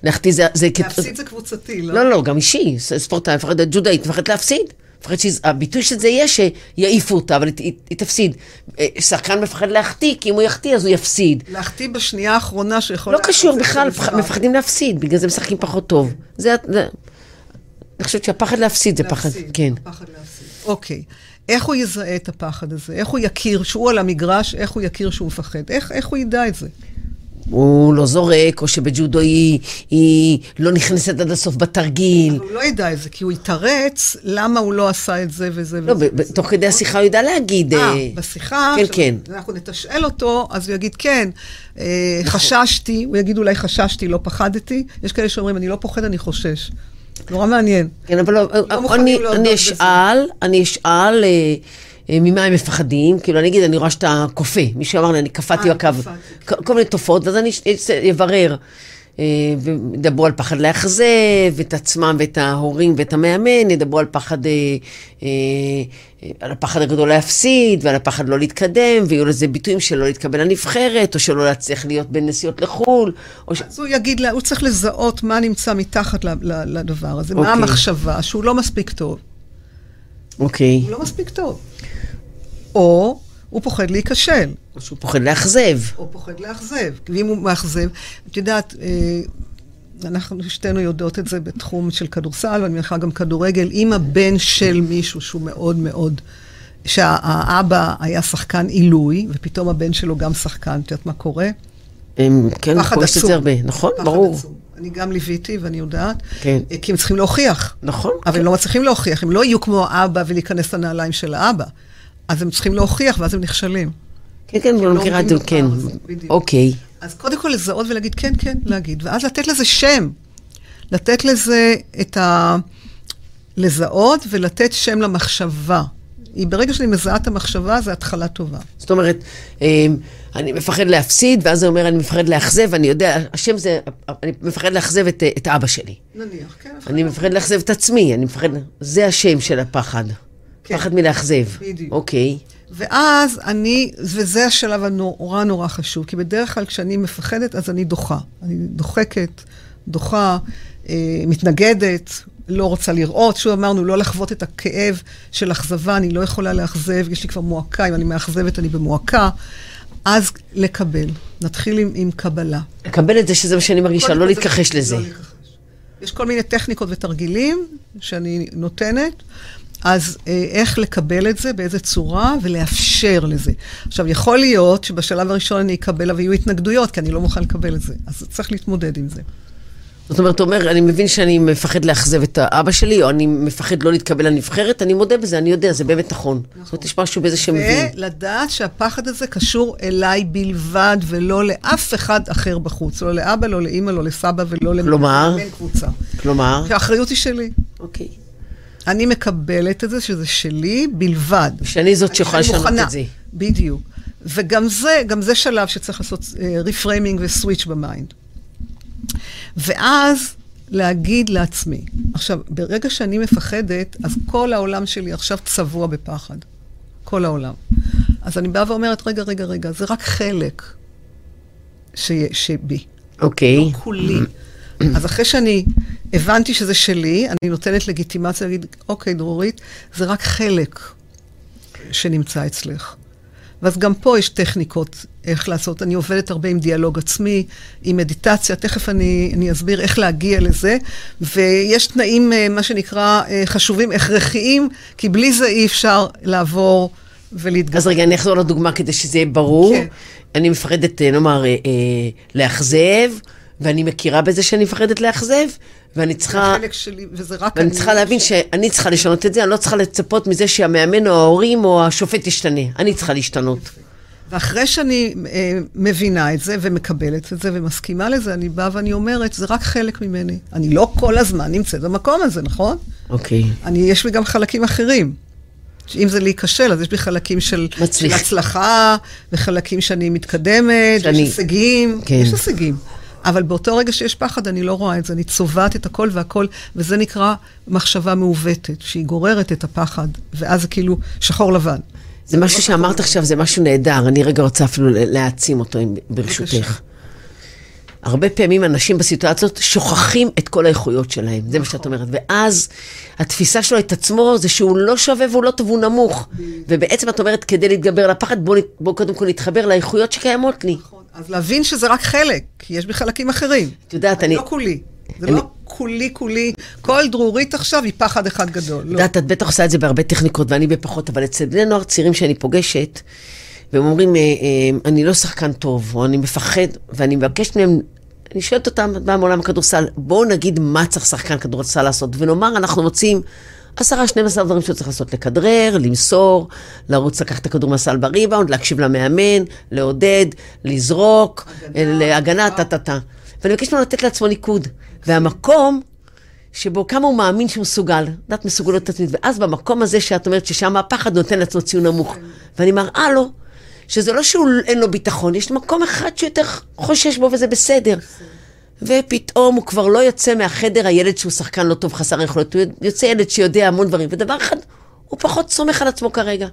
להחטיא זה... זה כ- להפסיד זה קבוצתי, לא? לא, לא, גם אישי. ספורטאי מפחד, ג'ודאית מפחד להפסיד. מפחד שהביטוי של זה יהיה שיעיפו אותה, אבל היא, היא, תפסיד. אה, שחקן מפחד להחטיא, כי אם הוא יחטיא אז הוא יפסיד. להחטיא בשנייה האחרונה שיכול... לא קשור בכלל, מפחדים להפסיד, בגלל זה משחקים פחות טוב. זה... אני חושבת שהפחד להפסיד זה פחד, כן. הפחד להפסיד. אוקיי. איך הוא יזהה את הפחד הזה? איך הוא יכיר, שהוא על המגרש, איך הוא יכיר שהוא מפחד? איך, איך הוא ידע את זה? הוא לא זורק, או שבג'ודו היא, היא לא נכנסת עד הסוף בתרגיל. אבל הוא לא ידע את זה, כי הוא יתרץ למה הוא לא עשה את זה וזה לא, וזה. ב- תוך כדי השיחה הוא ידע להגיד... אה, אה, בשיחה, כן, כן. אנחנו נתשאל אותו, אז הוא יגיד, כן, אה, חששתי, הוא יגיד אולי חששתי, לא פחדתי. יש כאלה שאומרים, אני לא פוחד, אני חושש. נורא מעניין. כן, אבל לא, מוכנים אני, להודות אני. אשאל, אני אשאל אה, אה, ממה הם מפחדים, כאילו אני אגיד, אני רואה שאתה קופא, מישהו אמר לי, אני קפאתי אה, בקו, כל מיני תופעות, ואז אני אברר. אה, וידברו על פחד לאכזב, את עצמם ואת ההורים ואת המאמן, ידברו על פחד, אה, אה, על הפחד הגדול להפסיד, ועל הפחד לא להתקדם, ויהיו לזה ביטויים של לא להתקבל לנבחרת, או שלא להצליח להיות בנסיעות לחו"ל, ש... אז הוא יגיד לה, הוא צריך לזהות מה נמצא מתחת לדבר הזה, מה אוקיי. המחשבה, שהוא לא מספיק טוב. אוקיי. הוא לא מספיק טוב. או הוא פוחד להיכשל, או שהוא פוחד לאכזב. או פוחד לאכזב. ואם הוא מאכזב, את יודעת, אה, אנחנו שתינו יודעות את זה בתחום של כדורסל, ואני מניחה גם כדורגל, אם הבן של מישהו שהוא מאוד מאוד, שהאבא היה שחקן עילוי, ופתאום הבן שלו גם שחקן, את יודעת מה קורה? כן, פחד פוגשת את עצום. זה הרבה, נכון? ברור. עצום. אני גם ליוויתי ואני יודעת, כן. אה, כי הם צריכים להוכיח. נכון. אבל הם לא מצליחים להוכיח, הם לא יהיו כמו האבא ולהיכנס לנעליים של האבא. אז הם צריכים להוכיח ואז הם נכשלים. כן, כן, אני לא מכירה את זה, כן. בדיוק. אוקיי. אז קודם כל לזהות ולהגיד כן, כן, להגיד, ואז לתת לזה שם. לתת לזה את ה... לזהות ולתת שם למחשבה. היא, ברגע שאני מזהה את המחשבה, זו התחלה טובה. זאת אומרת, אמ, אני מפחד להפסיד, ואז זה אומר, אני מפחד לאכזב, אני יודע, השם זה, אני מפחד לאכזב את, את אבא שלי. נניח, כן. אני מפחד לאכזב את עצמי, אני מפחד, זה השם של הפחד. כן. פחד מלאכזב. בדיוק. אוקיי. ואז אני, וזה השלב הנורא נורא חשוב, כי בדרך כלל כשאני מפחדת, אז אני דוחה. אני דוחקת, דוחה, אה, מתנגדת, לא רוצה לראות. שוב אמרנו, לא לחוות את הכאב של אכזבה, אני לא יכולה לאכזב, יש לי כבר מועקה, אם אני מאכזבת אני במועקה. אז לקבל. נתחיל עם, עם קבלה. לקבל את זה שזה מה שאני מרגישה, לא להתכחש זה- לזה. לא להתכחש. יש כל מיני טכניקות ותרגילים שאני נותנת, אז אה, איך לקבל את זה, באיזה צורה, ולאפשר לזה. עכשיו, יכול להיות שבשלב הראשון אני אקבל, אבל יהיו התנגדויות, כי אני לא מוכן לקבל את זה. אז צריך להתמודד עם זה. זאת אומרת, הוא אומר, אני מבין שאני מפחד לאכזב את האבא שלי, או אני מפחד לא להתקבל לנבחרת, אני מודה בזה, אני יודע, זה באמת נכון. זאת אומרת, יש משהו בזה שמבין. ולדעת שהפחד הזה קשור אליי בלבד, ולא לאף אחד אחר בחוץ. לא לאבא, לא לאימא, לא לסבא ולא כלומר? למאמן קבוצה. כלומר, כי האחריות היא שלי. אוקיי. אני מקבלת את זה שזה שלי בלבד. שאני זאת שיכולה לשנות. את זה. בדיוק. וגם זה, גם זה שלב שצריך לעשות reframing ו switch ב mind. ואז להגיד לעצמי, עכשיו, ברגע שאני מפחדת, אז כל העולם שלי עכשיו צבוע בפחד. כל העולם. אז אני באה ואומרת, רגע, רגע, רגע, זה רק חלק ש... שבי. אוקיי. לא כולי. אז אחרי שאני הבנתי שזה שלי, אני נותנת לגיטימציה להגיד, אוקיי, דרורית, זה רק חלק שנמצא אצלך. ואז גם פה יש טכניקות איך לעשות. אני עובדת הרבה עם דיאלוג עצמי, עם מדיטציה, תכף אני, אני אסביר איך להגיע לזה. ויש תנאים, אה, מה שנקרא, אה, חשובים, הכרחיים, כי בלי זה אי אפשר לעבור ולהתגבר. אז רגע, אני אחזור לדוגמה כדי שזה יהיה ברור. כן. אני מפחדת, אה, נאמר, אה, אה, לאכזב, ואני מכירה בזה שאני מפחדת לאכזב, ואני צריכה... החלק שלי, וזה רק ואני צריכה להבין שאני צריכה לשנות את זה, אני לא צריכה לצפות מזה שהמאמן או ההורים או השופט ישתנה. אני צריכה להשתנות. ואחרי שאני אה, מבינה את זה ומקבלת את זה ומסכימה לזה, אני באה ואני אומרת, זה רק חלק ממני. אני לא כל הזמן נמצאת במקום הזה, נכון? אוקיי. אני, יש לי גם חלקים אחרים. אם זה להיכשל, אז יש לי חלקים של, של. הצלחה, וחלקים שאני מתקדמת, שאני- יש הישגים, כן. יש הישגים. אבל באותו רגע שיש פחד, אני לא רואה את זה, אני צובעת את הכל והכל, וזה נקרא מחשבה מעוותת, שהיא גוררת את הפחד, ואז זה כאילו שחור לבן. זה משהו שאמרת עכשיו, זה משהו נהדר, אני רגע רוצה אפילו להעצים אותו, ברשותך. הרבה פעמים אנשים בסיטואציות שוכחים את כל האיכויות שלהם, זה מה שאת אומרת. ואז התפיסה שלו את עצמו זה שהוא לא שווה והוא לא טוב, הוא נמוך. ובעצם את אומרת, כדי להתגבר על הפחד, בואו בוא קודם כל נתחבר לאיכויות שקיימות לי. אז להבין שזה רק חלק, כי יש בי חלקים אחרים. את יודעת, אני. לא כולי. זה אני- לא כולי כולי. כל דרורית עכשיו היא פחד אחד גדול. לא. יודעת, את בטח עושה את זה בהרבה טכניקות ואני בפחות, אבל אצל בני נוער צעירים שאני פוגשת, והם אומרים, אה, אה, אני לא שחקן טוב, או אני מפחד, ואני מבקשת מהם, אני שואלת אותם, את באה מעולם הכדורסל, בואו נגיד מה צריך שחקן כדורסל לעשות, ונאמר, אנחנו מוצאים עשרה, 12 דברים שהוא צריך לעשות, לכדרר, למסור, לרוץ לקחת את הכדור מהסל בריבאונד, להקשיב למאמן, לעודד, לזרוק, אה, להגנה, טה-טה-טה. ואני מבקשת ממנו לתת לעצמו ניקוד. והמקום שבו כמה הוא מאמין שהוא מסוגל, דעת מסוגלות עצמית, ואז במקום הזה שאת אומרת ששם הפחד נותן לעצמו ציון נמוך. ואני מראה לו שזה לא שאין לו ביטחון, יש מקום אחד שהוא יותר חושש בו וזה בסדר. ופתאום הוא כבר לא יוצא מהחדר הילד שהוא שחקן לא טוב, חסר יכולת, הוא יוצא ילד שיודע המון דברים, ודבר אחד, הוא פחות סומך על עצמו כרגע.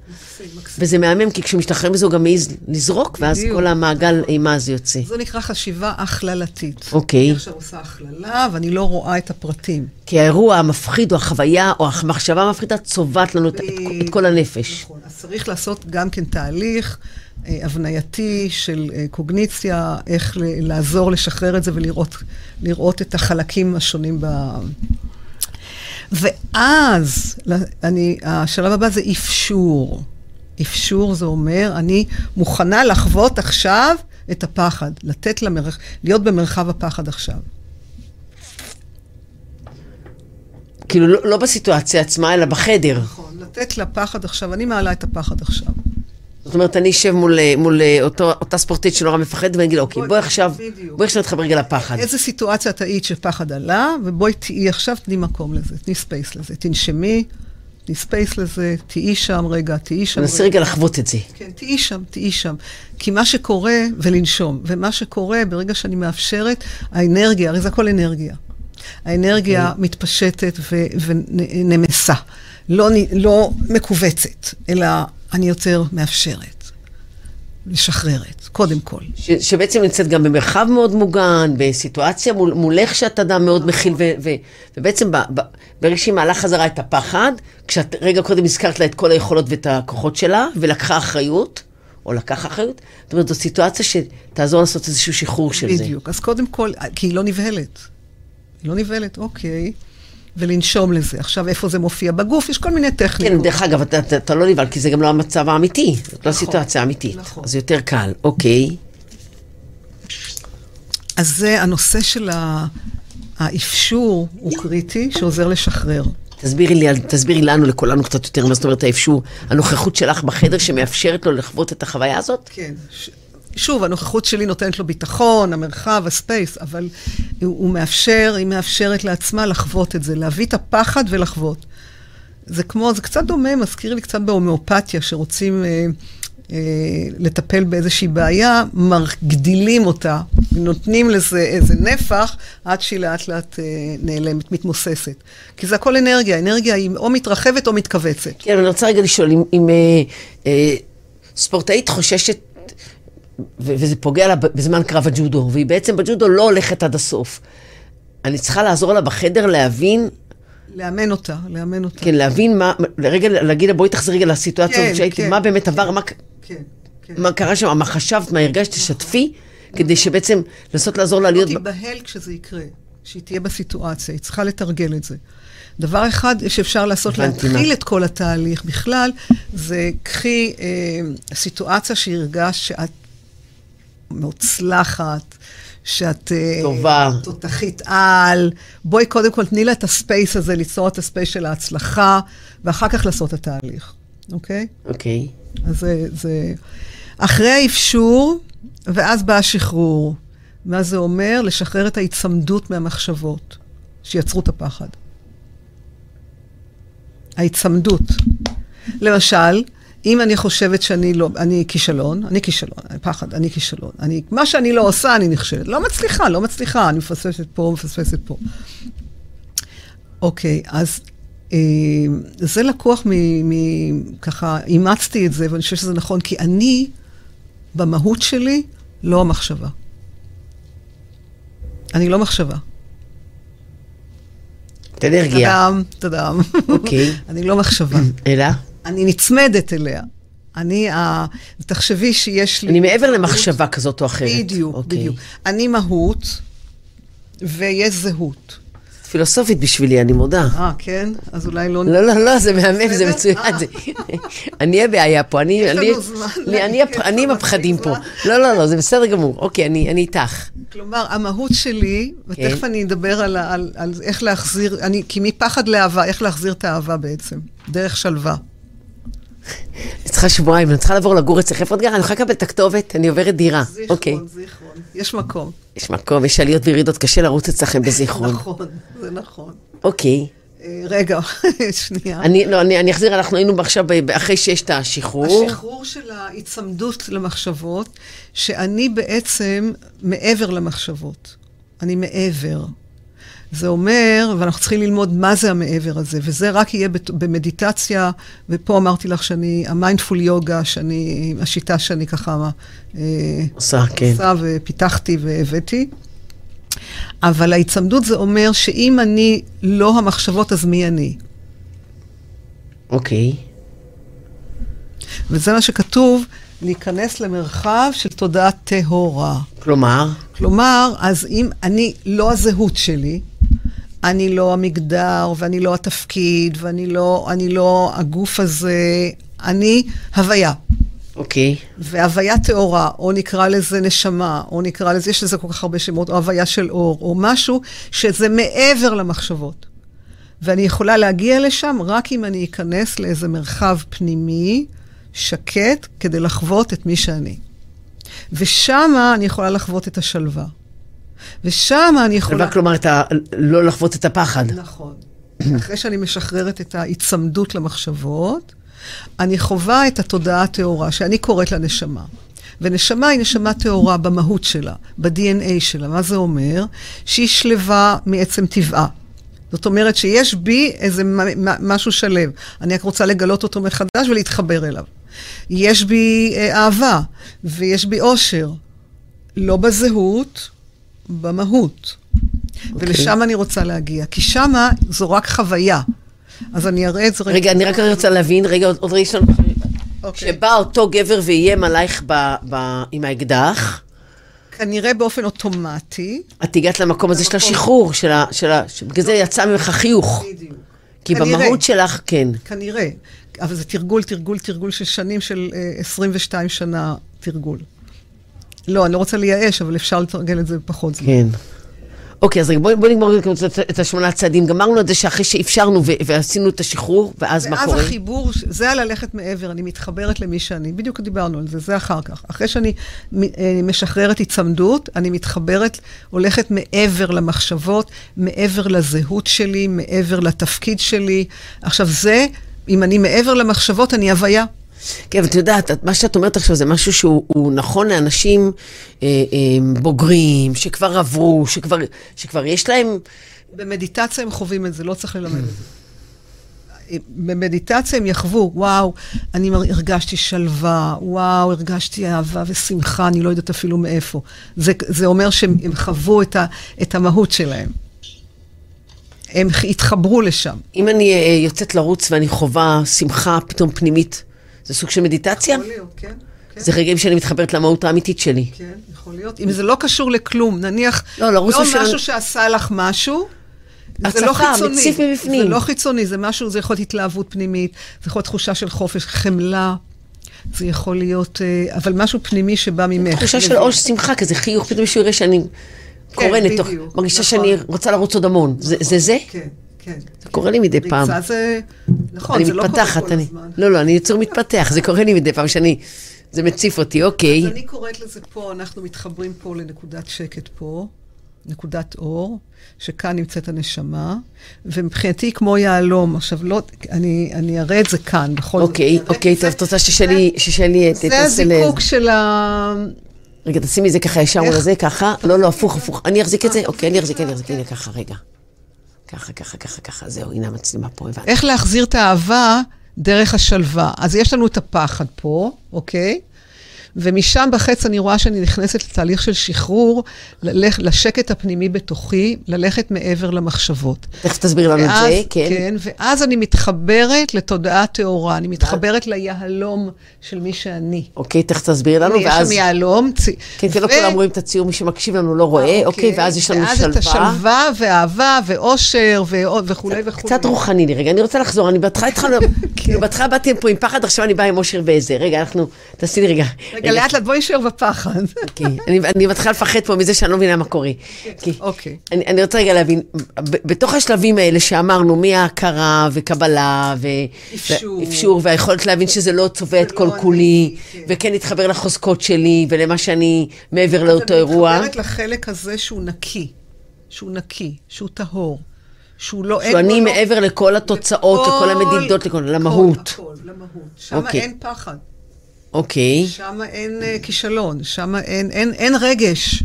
וזה מהמם, כי כשמשתחרר מזה הוא גם מעז לזרוק, ואז בדיוק. כל המעגל אימה הזה יוצא. זה נקרא חשיבה הכללתית. אוקיי. אני עכשיו עושה הכללה, ואני לא רואה את הפרטים. כי האירוע המפחיד, או החוויה, או המחשבה המפחידה, צובעת לנו את, את, את כל הנפש. נכון. אז צריך לעשות גם כן תהליך אה, הבנייתי של אה, קוגניציה, איך ל- לעזור לשחרר את זה ולראות לראות את החלקים השונים ב... ואז, אני, השלב הבא זה אפשור. אפשור זה אומר, אני מוכנה לחוות עכשיו את הפחד, לתת למרח... להיות במרחב הפחד עכשיו. כאילו, לא, לא בסיטואציה עצמה, אלא בחדר. נכון, לתת לפחד עכשיו, אני מעלה את הפחד עכשיו. זאת אומרת, אני אשב מול, אה, מול אה, אותו, אותה ספורטית שנורא מפחדת, ואני אגיד, אוקיי, בואי, עכשיו. בואי עכשיו נתחבר רגע לפחד. איזה סיטואציה את היית שפחד עלה, ובואי תהיי עכשיו, תני מקום לזה, תני space לזה. תנשמי, תני space לזה, תהיי שם רגע, תהיי שם תנסי רגע לחוות את זה. כן, תהיי שם, תהיי שם. כי מה שקורה, ולנשום, ומה שקורה ברגע שאני מאפשרת, האנרגיה, הרי זה הכל אנרגיה. האנרגיה אוקיי. מתפשטת ונמסה, לא, לא מכווצת, אלא אני יותר מאפשרת, משחררת, קודם כל. ש, שבעצם נמצאת גם במרחב מאוד מוגן, בסיטואציה מול, מולך שאת אדם מאוד מכיל, ו, ו, ובעצם ב, ב, ברגע שהיא מעלה חזרה את הפחד, כשאת רגע קודם הזכרת לה את כל היכולות ואת הכוחות שלה, ולקחה אחריות, או לקח אחריות, זאת אומרת, זו סיטואציה שתעזור לעשות איזשהו שחרור של זה. בדיוק. אז קודם כל, כי היא לא נבהלת. היא לא נבהלת, אוקיי. ולנשום לזה. עכשיו, איפה זה מופיע בגוף? יש כל מיני כן, טכניקות. דרך אגב, אתה, אתה, אתה לא נבהל, כי זה גם לא המצב האמיתי, זאת לא הסיטואציה האמיתית. נכון. אז יותר קל, אוקיי. אז זה הנושא של האפשור הוא קריטי, שעוזר לשחרר. תסבירי לי, תסבירי לנו, לכולנו קצת יותר, מה זאת אומרת האפשור, הנוכחות שלך בחדר שמאפשרת לו לחוות את החוויה הזאת? כן. שוב, הנוכחות שלי נותנת לו ביטחון, המרחב, הספייס, אבל הוא, הוא מאפשר, היא מאפשרת לעצמה לחוות את זה, להביא את הפחד ולחוות. זה כמו, זה קצת דומה, מזכיר לי קצת בהומאופתיה, שרוצים אה, אה, לטפל באיזושהי בעיה, מגדילים אותה, נותנים לזה איזה נפח, עד שהיא לאט לאט אה, נעלמת, מתמוססת. כי זה הכל אנרגיה, אנרגיה היא או מתרחבת או מתכווצת. כן, אני רוצה רגע לשאול, אם, אם אה, אה, ספורטאית חוששת, וזה פוגע לה בזמן קרב הג'ודו, והיא בעצם בג'ודו לא הולכת עד הסוף. אני צריכה לעזור לה בחדר להבין לאמן אותה, לאמן אותה. כן, להבין מה, לרגע, להגיד לה, בואי תחזרי רגע לסיטואציה כן, שהייתי, כן, מה באמת כן, עבר, מה, כן, כן. מה קרה שם, מה חשבת, מה הרגשת, תשתפי, כדי שבעצם לנסות לעזור לה לא להיות... ב- תיבהל כשזה יקרה, שהיא תהיה בסיטואציה, היא צריכה לתרגל את זה. דבר אחד שאפשר לעשות, להתחיל מה. את כל התהליך בכלל, זה קחי אה, סיטואציה שהרגשת שאת מוצלחת, שאת... אה, טובה. תותחית על. בואי קודם כל תני לה את הספייס הזה, ליצור את הספייס של ההצלחה, ואחר כך לעשות את התהליך, אוקיי? אוקיי. אז זה, זה... אחרי האפשור, ואז בא השחרור. מה זה אומר? לשחרר את ההיצמדות מהמחשבות שיצרו את הפחד. ההיצמדות. למשל, אם אני חושבת שאני לא, אני כישלון, אני כישלון, פחד, אני כישלון. אני, מה שאני לא עושה, אני נכשלת. לא מצליחה, לא מצליחה, אני מפספסת פה, מפספסת פה. אוקיי, אז אה, זה לקוח מ... מ ככה, אימצתי את זה, ואני חושבת שזה נכון, כי אני, במהות שלי, לא המחשבה. אני לא מחשבה. את אנרגיה. תדאם, תדאם. אוקיי. [LAUGHS] אני לא מחשבה. אלא? אני נצמדת אליה. אני, ה... תחשבי שיש לי... אני מעבר למחשבה כזאת או אחרת. בדיוק, אוקיי. בדיוק. אני מהות, ויש זהות. פילוסופית בשבילי, אני מודה. אה, כן? אז אולי לא... לא, לא, לא, זה מהמם, זה? מצוין. אה. אני הבעיה פה, אני... יש לנו זמן אני עם [LAUGHS] הפחדים פה. לא, לא, לא, זה בסדר גמור. אוקיי, אני איתך. כלומר, המהות שלי, ותכף כן. אני אדבר על, איך להחזיר, כי מפחד לאהבה, איך להחזיר את האהבה בעצם, דרך שלווה. אני צריכה שבועיים, אני צריכה לעבור לגור אצלך. איפה את גרה? אני יכולה לקבל את הכתובת, אני עוברת דירה. אוקיי. זיכרון, זיכרון. יש מקום. יש מקום, יש עליות וירידות, קשה לרוץ אצלכם [LAUGHS] בזיכרון. נכון, זה נכון. אוקיי. אה, רגע, [LAUGHS] שנייה. אני, לא, אני, אני אחזיר, אנחנו היינו עכשיו, אחרי שיש את השחרור. השחרור של ההיצמדות למחשבות, שאני בעצם מעבר למחשבות. אני מעבר. זה אומר, ואנחנו צריכים ללמוד מה זה המעבר הזה, וזה רק יהיה במדיטציה, ופה אמרתי לך שאני, המיינדפול יוגה, שאני, השיטה שאני ככה אה, עושה, כן. עושה ופיתחתי והבאתי. אבל ההיצמדות זה אומר שאם אני לא המחשבות, אז מי אני? אוקיי. וזה מה שכתוב, להיכנס למרחב של תודעה טהורה. כלומר, כלומר, אז אם אני לא הזהות שלי, אני לא המגדר, ואני לא התפקיד, ואני לא, אני לא הגוף הזה, אני הוויה. אוקיי. והוויה טהורה, או נקרא לזה נשמה, או נקרא לזה, יש לזה כל כך הרבה שמות, או הוויה של אור, או משהו שזה מעבר למחשבות. ואני יכולה להגיע לשם רק אם אני אכנס לאיזה מרחב פנימי, שקט, כדי לחוות את מי שאני. ושמה אני יכולה לחוות את השלווה. ושמה אני יכולה... כלומר, ה... לא לחוות את הפחד. נכון. אחרי שאני משחררת את ההיצמדות למחשבות, אני חווה את התודעה הטהורה, שאני קוראת לה נשמה. ונשמה היא נשמה טהורה במהות שלה, ב-DNA שלה. מה זה אומר? שהיא שלווה מעצם טבעה. זאת אומרת שיש בי איזה משהו שלב. אני רק רוצה לגלות אותו מחדש ולהתחבר אליו. יש בי אה, אהבה, ויש בי אושר. לא בזהות, במהות. אוקיי. ולשם אני רוצה להגיע, כי שמה זו רק חוויה. אז אני אראה את זה רגע, אני רק רוצה להבין, רגע, עוד רגע יש לנו... אוקיי. כשבא אותו גבר ואיים עלייך ב- ב- עם האקדח, כנראה באופן אוטומטי. את הגעת למקום הזה של. השחרור, של ה... של ה- בגלל זה יצא ממך חיוך. בדיוק. כי כנראה. במהות שלך, כן. כנראה. אבל זה תרגול, תרגול, תרגול של שנים של אה, 22 שנה תרגול. לא, אני לא רוצה לייאש, אבל אפשר לתרגל את זה בפחות זמן. כן. אוקיי, אז בואי בוא נגמור את, את השמונה צעדים. גמרנו את זה שאחרי שאפשרנו ו- ועשינו את השחרור, ואז מה קורה? ואז החיבור, זה הללכת מעבר, אני מתחברת למי שאני. בדיוק דיברנו על זה, זה אחר כך. אחרי שאני אה, משחררת היצמדות, אני מתחברת, הולכת מעבר למחשבות, מעבר לזהות שלי, מעבר לתפקיד שלי. עכשיו, זה, אם אני מעבר למחשבות, אני הוויה. כן, ואת יודעת, מה שאת אומרת עכשיו זה משהו שהוא נכון לאנשים אה, אה, בוגרים, שכבר עברו, שכבר, שכבר יש להם... במדיטציה הם חווים את זה, לא צריך ללמד את זה. במדיטציה הם יחוו, וואו, אני הרגשתי שלווה, וואו, הרגשתי אהבה ושמחה, אני לא יודעת אפילו מאיפה. זה, זה אומר שהם חוו את, ה, את המהות שלהם. הם התחברו לשם. אם אני אה, יוצאת לרוץ ואני חווה שמחה פתאום פנימית, זה סוג של מדיטציה? יכול להיות, כן. כן. זה רגעים שאני מתחברת למהות האמיתית שלי. כן, יכול להיות. אם זה לא קשור לכלום, נניח, לא, לא, לא של... משהו שעשה לך משהו, זה לא חיצוני. מציף מבפנים. זה לא חיצוני, זה משהו, זה יכול להיות התלהבות פנימית, זה יכול להיות תחושה של חופש, חמלה. זה יכול להיות, אה, אבל משהו פנימי שבא ממך. תחושה של עוש שמחה, כזה חיוך, פתאום מישהו יראה שאני כן, קורנת, מרגישה נכון. שאני רוצה לרוץ עוד המון. זה זה? כן. כן. זה קורה לי מדי פעם. ריצה זה, נכון, זה לא קורה כל אני, הזמן. לא, לא, אני יצור מתפתח, זה קורה לי מדי פעם שאני, זה מציף אותי, אוקיי. אז אני קוראת לזה פה, אנחנו מתחברים פה לנקודת שקט פה, נקודת אור, שכאן נמצאת הנשמה, ומבחינתי כמו יהלום. עכשיו, לא, אני, אני אראה את זה כאן, בכל זאת. אוקיי, אוקיי, טוב, את רוצה ששלי, ששלי תעשה זה הזיקוק של ה... רגע, תשימי את זה ככה ישר מול הזה, ככה. לא, לא, הפוך, הפוך. אני אחזיק את זה? אוקיי, אני אחזיק, אני אחזיק, הנה ככה, רגע. ככה, ככה, ככה, ככה, זהו, הנה המצלמה פה, הבנתי. איך להחזיר את האהבה דרך השלווה. אז יש לנו את הפחד פה, אוקיי? ומשם בחץ אני רואה שאני נכנסת לתהליך של שחרור, ללכת, לשקט הפנימי בתוכי, ללכת מעבר למחשבות. תכף תסביר לנו ואז, את זה, כן. כן, ואז אני מתחברת לתודעה טהורה, אני מתחברת ליהלום של מי שאני. אוקיי, תכף תסביר לנו, ואז... יש שם יהלום. צ... כן, כן, לא כולם רואים את הציור, מי שמקשיב לנו לא רואה, אוקיי, אוקיי ואז יש לנו ואז שלווה. ואז את השלווה ואהבה ואושר וכולי וכולי. קצת רוחני לי, רגע, אני רוצה לחזור, אני בהתחלה התחלנו, [LAUGHS] כאילו בהתחלה באתי פה עם פחד, עכשיו אני באה עם אושר ואיזה. רגע, אנחנו, תעשי לי רגע. רגע, לאט לאט בואי נשאר בפחד. אוקיי, אני מתחילה לפחד פה מזה שאני לא מבינה מה קורה. אוקיי. אני רוצה רגע להבין, בתוך השלבים האלה שאמרנו, מההכרה וקבלה ואפשור, והיכולת להבין שזה לא צובע את כל כולי, כן. וכן להתחבר לחוזקות שלי ולמה שאני מעבר לאותו אירוע. אני מתחברת לחלק הזה שהוא נקי, שהוא נקי, שהוא טהור. שהוא לא... שהוא אני מעבר לכל התוצאות, לכל המדידות, למהות. הכל, למהות. שם אוקיי. אין פחד. אוקיי. שם אין uh, כישלון, שם אין, אין, אין רגש.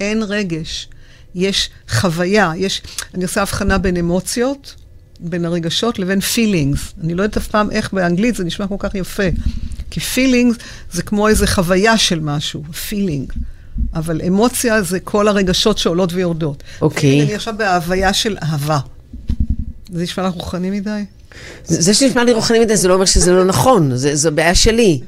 אין רגש. יש חוויה, יש... אני עושה הבחנה בין אמוציות, בין הרגשות, לבין feelings. אני לא יודעת אף פעם איך באנגלית זה נשמע כל כך יפה. כי feelings זה כמו איזו חוויה של משהו, feeling. אבל אמוציה זה כל הרגשות שעולות ויורדות. אוקיי. אני עכשיו בהוויה של אהבה. זה נשמע לך רוחני מדי? זה שנשמע לי רוחני מדי, זה לא אומר שזה לא נכון, זו בעיה שלי.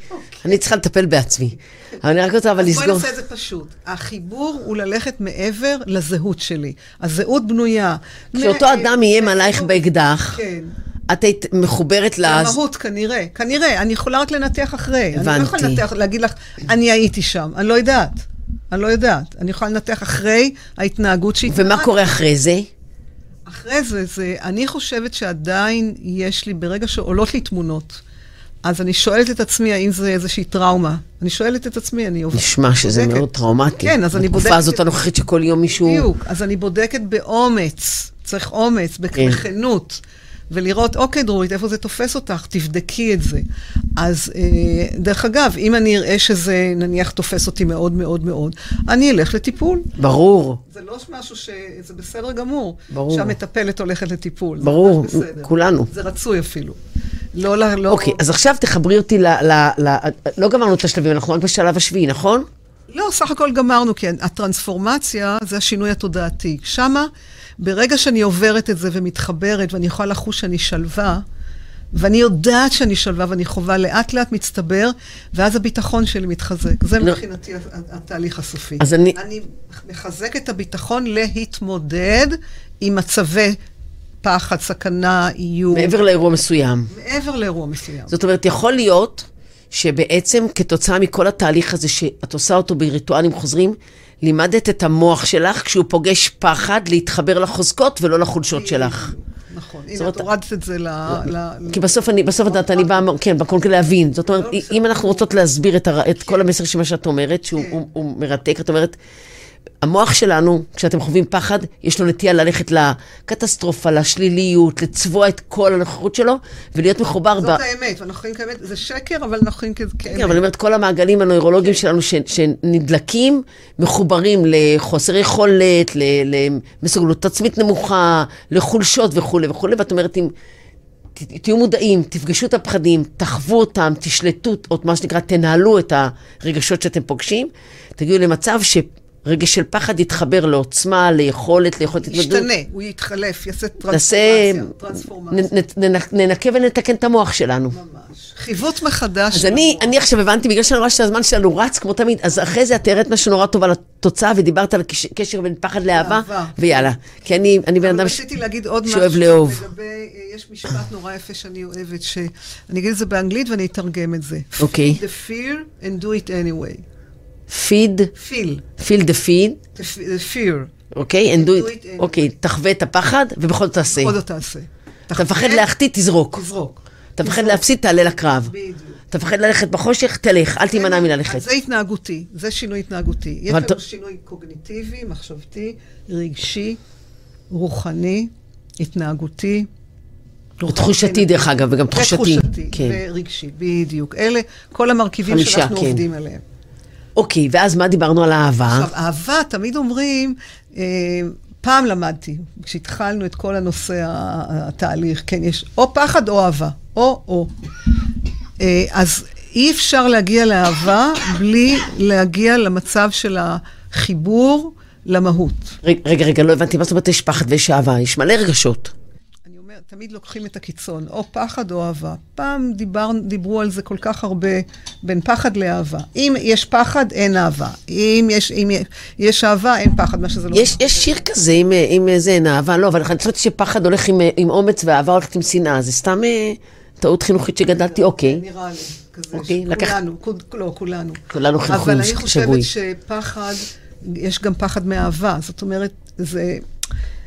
אני צריכה לטפל בעצמי. אבל אני רק רוצה אבל לסגור... בואי נעשה את זה פשוט. החיבור הוא ללכת מעבר לזהות שלי. הזהות בנויה. כשאותו אדם איים עלייך באקדח, כן. את היית מחוברת ל... למהות, כנראה. כנראה. אני יכולה רק לנתח אחרי. הבנתי. אני לא יכולה לנתח, להגיד לך, אני הייתי שם. אני לא יודעת. אני לא יודעת. אני יכולה לנתח אחרי ההתנהגות שהתנהגת. ומה קורה אחרי זה? אחרי זה, זה, אני חושבת שעדיין יש לי, ברגע שעולות לי תמונות, אז אני שואלת את עצמי האם זה איזושהי טראומה. אני שואלת את עצמי, אני עובדת. נשמע שזה בודקת. מאוד טראומטי. כן, אז אני בודקת... בתקופה הזאת הנוכחית שכל יום מישהו... בדיוק, אז אני בודקת באומץ, צריך אומץ, בכנות. כן. ולראות, אוקיי, דרורית, איפה זה תופס אותך? תבדקי את זה. אז אה, דרך אגב, אם אני אראה שזה נניח תופס אותי מאוד מאוד מאוד, אני אלך לטיפול. ברור. זה לא משהו ש... זה בסדר גמור. ברור. שהמטפלת הולכת לטיפול. ברור, כולנו. זה רצוי אפילו. לא, לא, לא... אוקיי, אז עכשיו תחברי אותי ל... ל, ל לא גמרנו את השלבים, אנחנו רק בשלב השביעי, נכון? לא, סך הכל גמרנו, כי הטרנספורמציה זה השינוי התודעתי. שמה... ברגע שאני עוברת את זה ומתחברת, ואני יכולה לחוש שאני שלווה, ואני יודעת שאני שלווה ואני חווה, לאט לאט מצטבר, ואז הביטחון שלי מתחזק. זה לא. מבחינתי התהליך הסופי. אז אני... אני מחזק את הביטחון להתמודד עם מצבי פחד, סכנה, איום. מעבר לאירוע מסוים. מעבר לאירוע מסוים. זאת אומרת, יכול להיות שבעצם כתוצאה מכל התהליך הזה שאת עושה אותו בריטואלים חוזרים, לימדת את המוח שלך, כשהוא פוגש פחד, להתחבר לחוזקות ולא לחולשות שלך. נכון. הנה, את הורדת את זה ל... כי בסוף אני, בסוף את יודעת, אני באה, כן, בקונקרט להבין. זאת אומרת, לא. אם אנחנו רוצות להסביר את, כל המסר של מה שאת אומרת, שהוא כן. מרתק, את אומרת, המוח שלנו, כשאתם חווים פחד, יש לו נטייה ללכת לקטסטרופה, לשליליות, לצבוע את כל הנוכחות שלו, ולהיות מחובר ב... זאת האמת, ואנחנו חיים כאמת, זה שקר, אבל אנחנו חיים כאמת. כן, אבל אני אומרת, כל המעגלים הנוירולוגיים שלנו ש, שנדלקים, מחוברים לחוסר יכולת, ל- למסוגלות עצמית נמוכה, לחולשות וכולי וכולי, ואת אומרת, אם תהיו מודעים, תפגשו את הפחדים, תחוו אותם, תשלטו, או מה שנקרא, תנהלו את הרגשות שאתם פוגשים, תגיעו למצב שרגש של פחד יתחבר לעוצמה, ליכולת, ליכולת התמודדות. ישתנה, הוא יתחלף, יעשה נעשה, טרנספורמציה. טרנספורמציה. נ- נ- נ- ננקה ונתקן את המוח שלנו. ממש. חיווט מחדש. אז אני. אני עכשיו הבנתי, בגלל שאני רואה שהזמן שלנו רץ כמו תמיד, אז אחרי זה את תראית משהו נורא טוב על התוצאה, ודיברת על קשר בין פחד לאהבה. ויאלה. כי אני, אני בן אדם ש... שאוהב לאהוב. אה, יש משפט נורא יפה שאני אוהבת, שאני אגיד את זה באנגלית ואני אתרגם את זה. אוקיי. The fear and do it anyway. Feed, feel, feel the feed, the fear. אוקיי? and do it. אוקיי, תחווה את הפחד, ובכל זאת תעשה. עוד לא תעשה. אתה מפחד להחטיא, תזרוק. תזרוק. אתה מפחד להפסיד, תעלה לקרב. בדיוק. אתה מפחד ללכת בחושך, תלך, אל תימנע מללכת. זה התנהגותי, זה שינוי התנהגותי. יש לנו שינוי קוגניטיבי, מחשבתי, רגשי, רוחני, התנהגותי. ותחושתי, דרך אגב, וגם תחושתי. ותחושתי, כן. ורגשי, בדיוק. אלה כל המרכיבים שאנחנו כן. עובדים עליהם. אוקיי, ואז מה דיברנו על אהבה? עכשיו, אהבה, תמיד אומרים, אה, פעם למדתי, כשהתחלנו את כל הנושא, התהליך, כן, יש או פחד או אהבה, או-או. אה, אז אי אפשר להגיע לאהבה בלי להגיע למצב של החיבור למהות. רגע, רגע, לא הבנתי, מה זאת אומרת יש פחד ויש אהבה? יש מלא רגשות. תמיד לוקחים את הקיצון, או פחד או אהבה. פעם דיבר, דיברו על זה כל כך הרבה, בין פחד לאהבה. אם יש פחד, אין אהבה. אם יש, אם יש אהבה, אין פחד, מה שזה לא... יש, יש שיר כזה אה, עם איזה הנה, אהבה, לא, אבל אני חושבת שפחד הולך עם, עם אומץ ואהבה הולכת עם שנאה. זה סתם אה, טעות חינוכית שגדלתי, אוקיי. נראה לי, כזה, אוקיי, לקח- כולנו, כול- לא, כולנו. כולנו חינכו אבל אני שגוי. חושבת שפחד, יש גם פחד מאהבה. זאת אומרת, זה...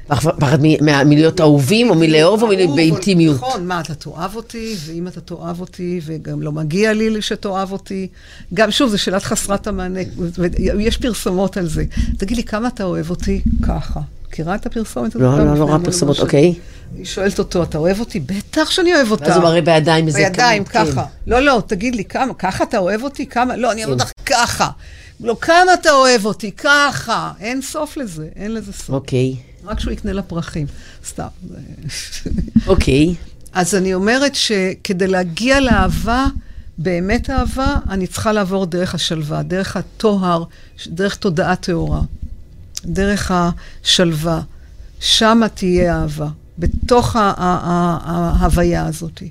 פחד מלהיות אהובים, או מלאהוב, או באינטימיות. נכון, מה, אתה תאהב אותי, ואם אתה תאהב אותי, וגם לא מגיע לי שתאהב אותי. גם, שוב, זו שאלת חסרת המענה, ויש פרסומות על זה. תגיד לי, כמה אתה אוהב אותי? ככה. מכירה את הפרסומת הזאת? לא, לא, לא לפני רואה פרסומות. אוקיי. היא שואלת אותו, אתה אוהב אותי? בטח שאני אוהב אותך. ואז הוא מראה בידיים איזה בידיים, כמות, כן. ככה. לא, לא, תגיד לי, כמה, ככה אתה אוהב אותי? כמה? לא, אני אוהב אותך ככה. לא, כמה אתה אוהב אותי? ככה. אין סוף לזה, אין לזה סוף. אוקיי, רק שהוא יקנה לה פרחים. סתם. אוקיי. אז אני אומרת שכדי להגיע לאהבה, באמת אהבה, אני צריכה לעבור דרך השלווה, דרך הטוהר, דרך תודעה טהורה, דרך השלווה. שמה תהיה אהבה, בתוך ההוויה הזאת.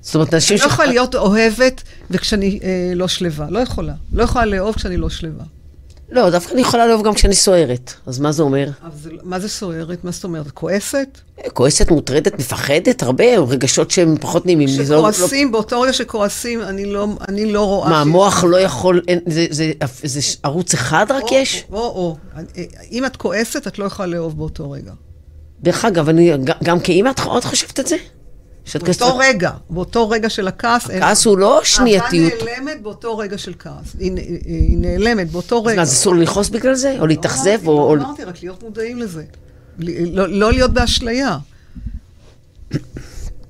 זאת אומרת, אנשים אני לא יכולה להיות אוהבת וכשאני אה, לא שלווה. לא יכולה. לא יכולה לאהוב כשאני לא שלווה. לא, דווקא אני יכולה לאהוב גם כשאני סוערת. אז מה זה אומר? זה, לא- מה זה סוערת? מה זאת אומרת? כועסת? כועסת, מוטרדת, מפחדת, הרבה רגשות שהם פחות נעימים. זה לא- לא- כשכועסים, באותו רגע שכועסים, אני לא, אני לא רואה... מה, המוח לא יכול, אין- זה- זה זה ערוץ אחד רק או, יש? או, או. אם את כועסת, את לא יכולה לאהוב באותו רגע. דרך אגב, אני גם כאימא, את את חושבת את זה? שאת באותו רגע, באותו רגע של הכעס, אין... הכעס הוא לא שנייתיות. אהבה נעלמת באותו רגע של כעס. היא, היא נעלמת באותו אז רגע. אז אסור לכעוס בגלל זה? או להתאכזב? לא או... או- אמרתי, לא רק להיות מודעים לזה. לא, לא להיות באשליה.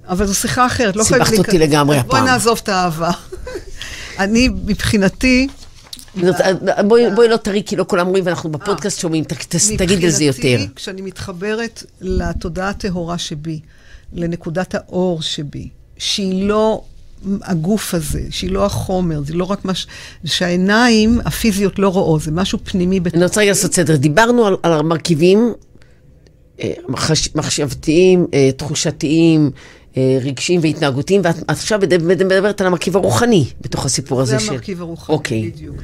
אבל זו שיחה אחרת, לא סיבכת חייבים אותי להיכנס. לגמרי אז בואי הפעם. נעזוב את האהבה. [LAUGHS] אני, מבחינתי, בואי בואי לא תראי, כי לא כולם רואים, ואנחנו בפודקאסט שומעים, ת- ת- תגיד על זה יותר. מבחינתי, כשאני מתחברת לתודעה הטהורה שבי, לנקודת האור שבי, שהיא לא הגוף הזה, שהיא לא החומר, זה לא רק מה ש... שהעיניים הפיזיות לא רואות, זה משהו פנימי. אני רוצה רגע לעשות סדר. דיברנו על, על המרכיבים אה, מחש, מחשבתיים, אה, תחושתיים, אה, רגשיים והתנהגותיים, ואת את עכשיו מדב- מדברת על המרכיב הרוחני בתוך הסיפור הזה. זה של- המרכיב הרוחני, אוקיי. בדיוק.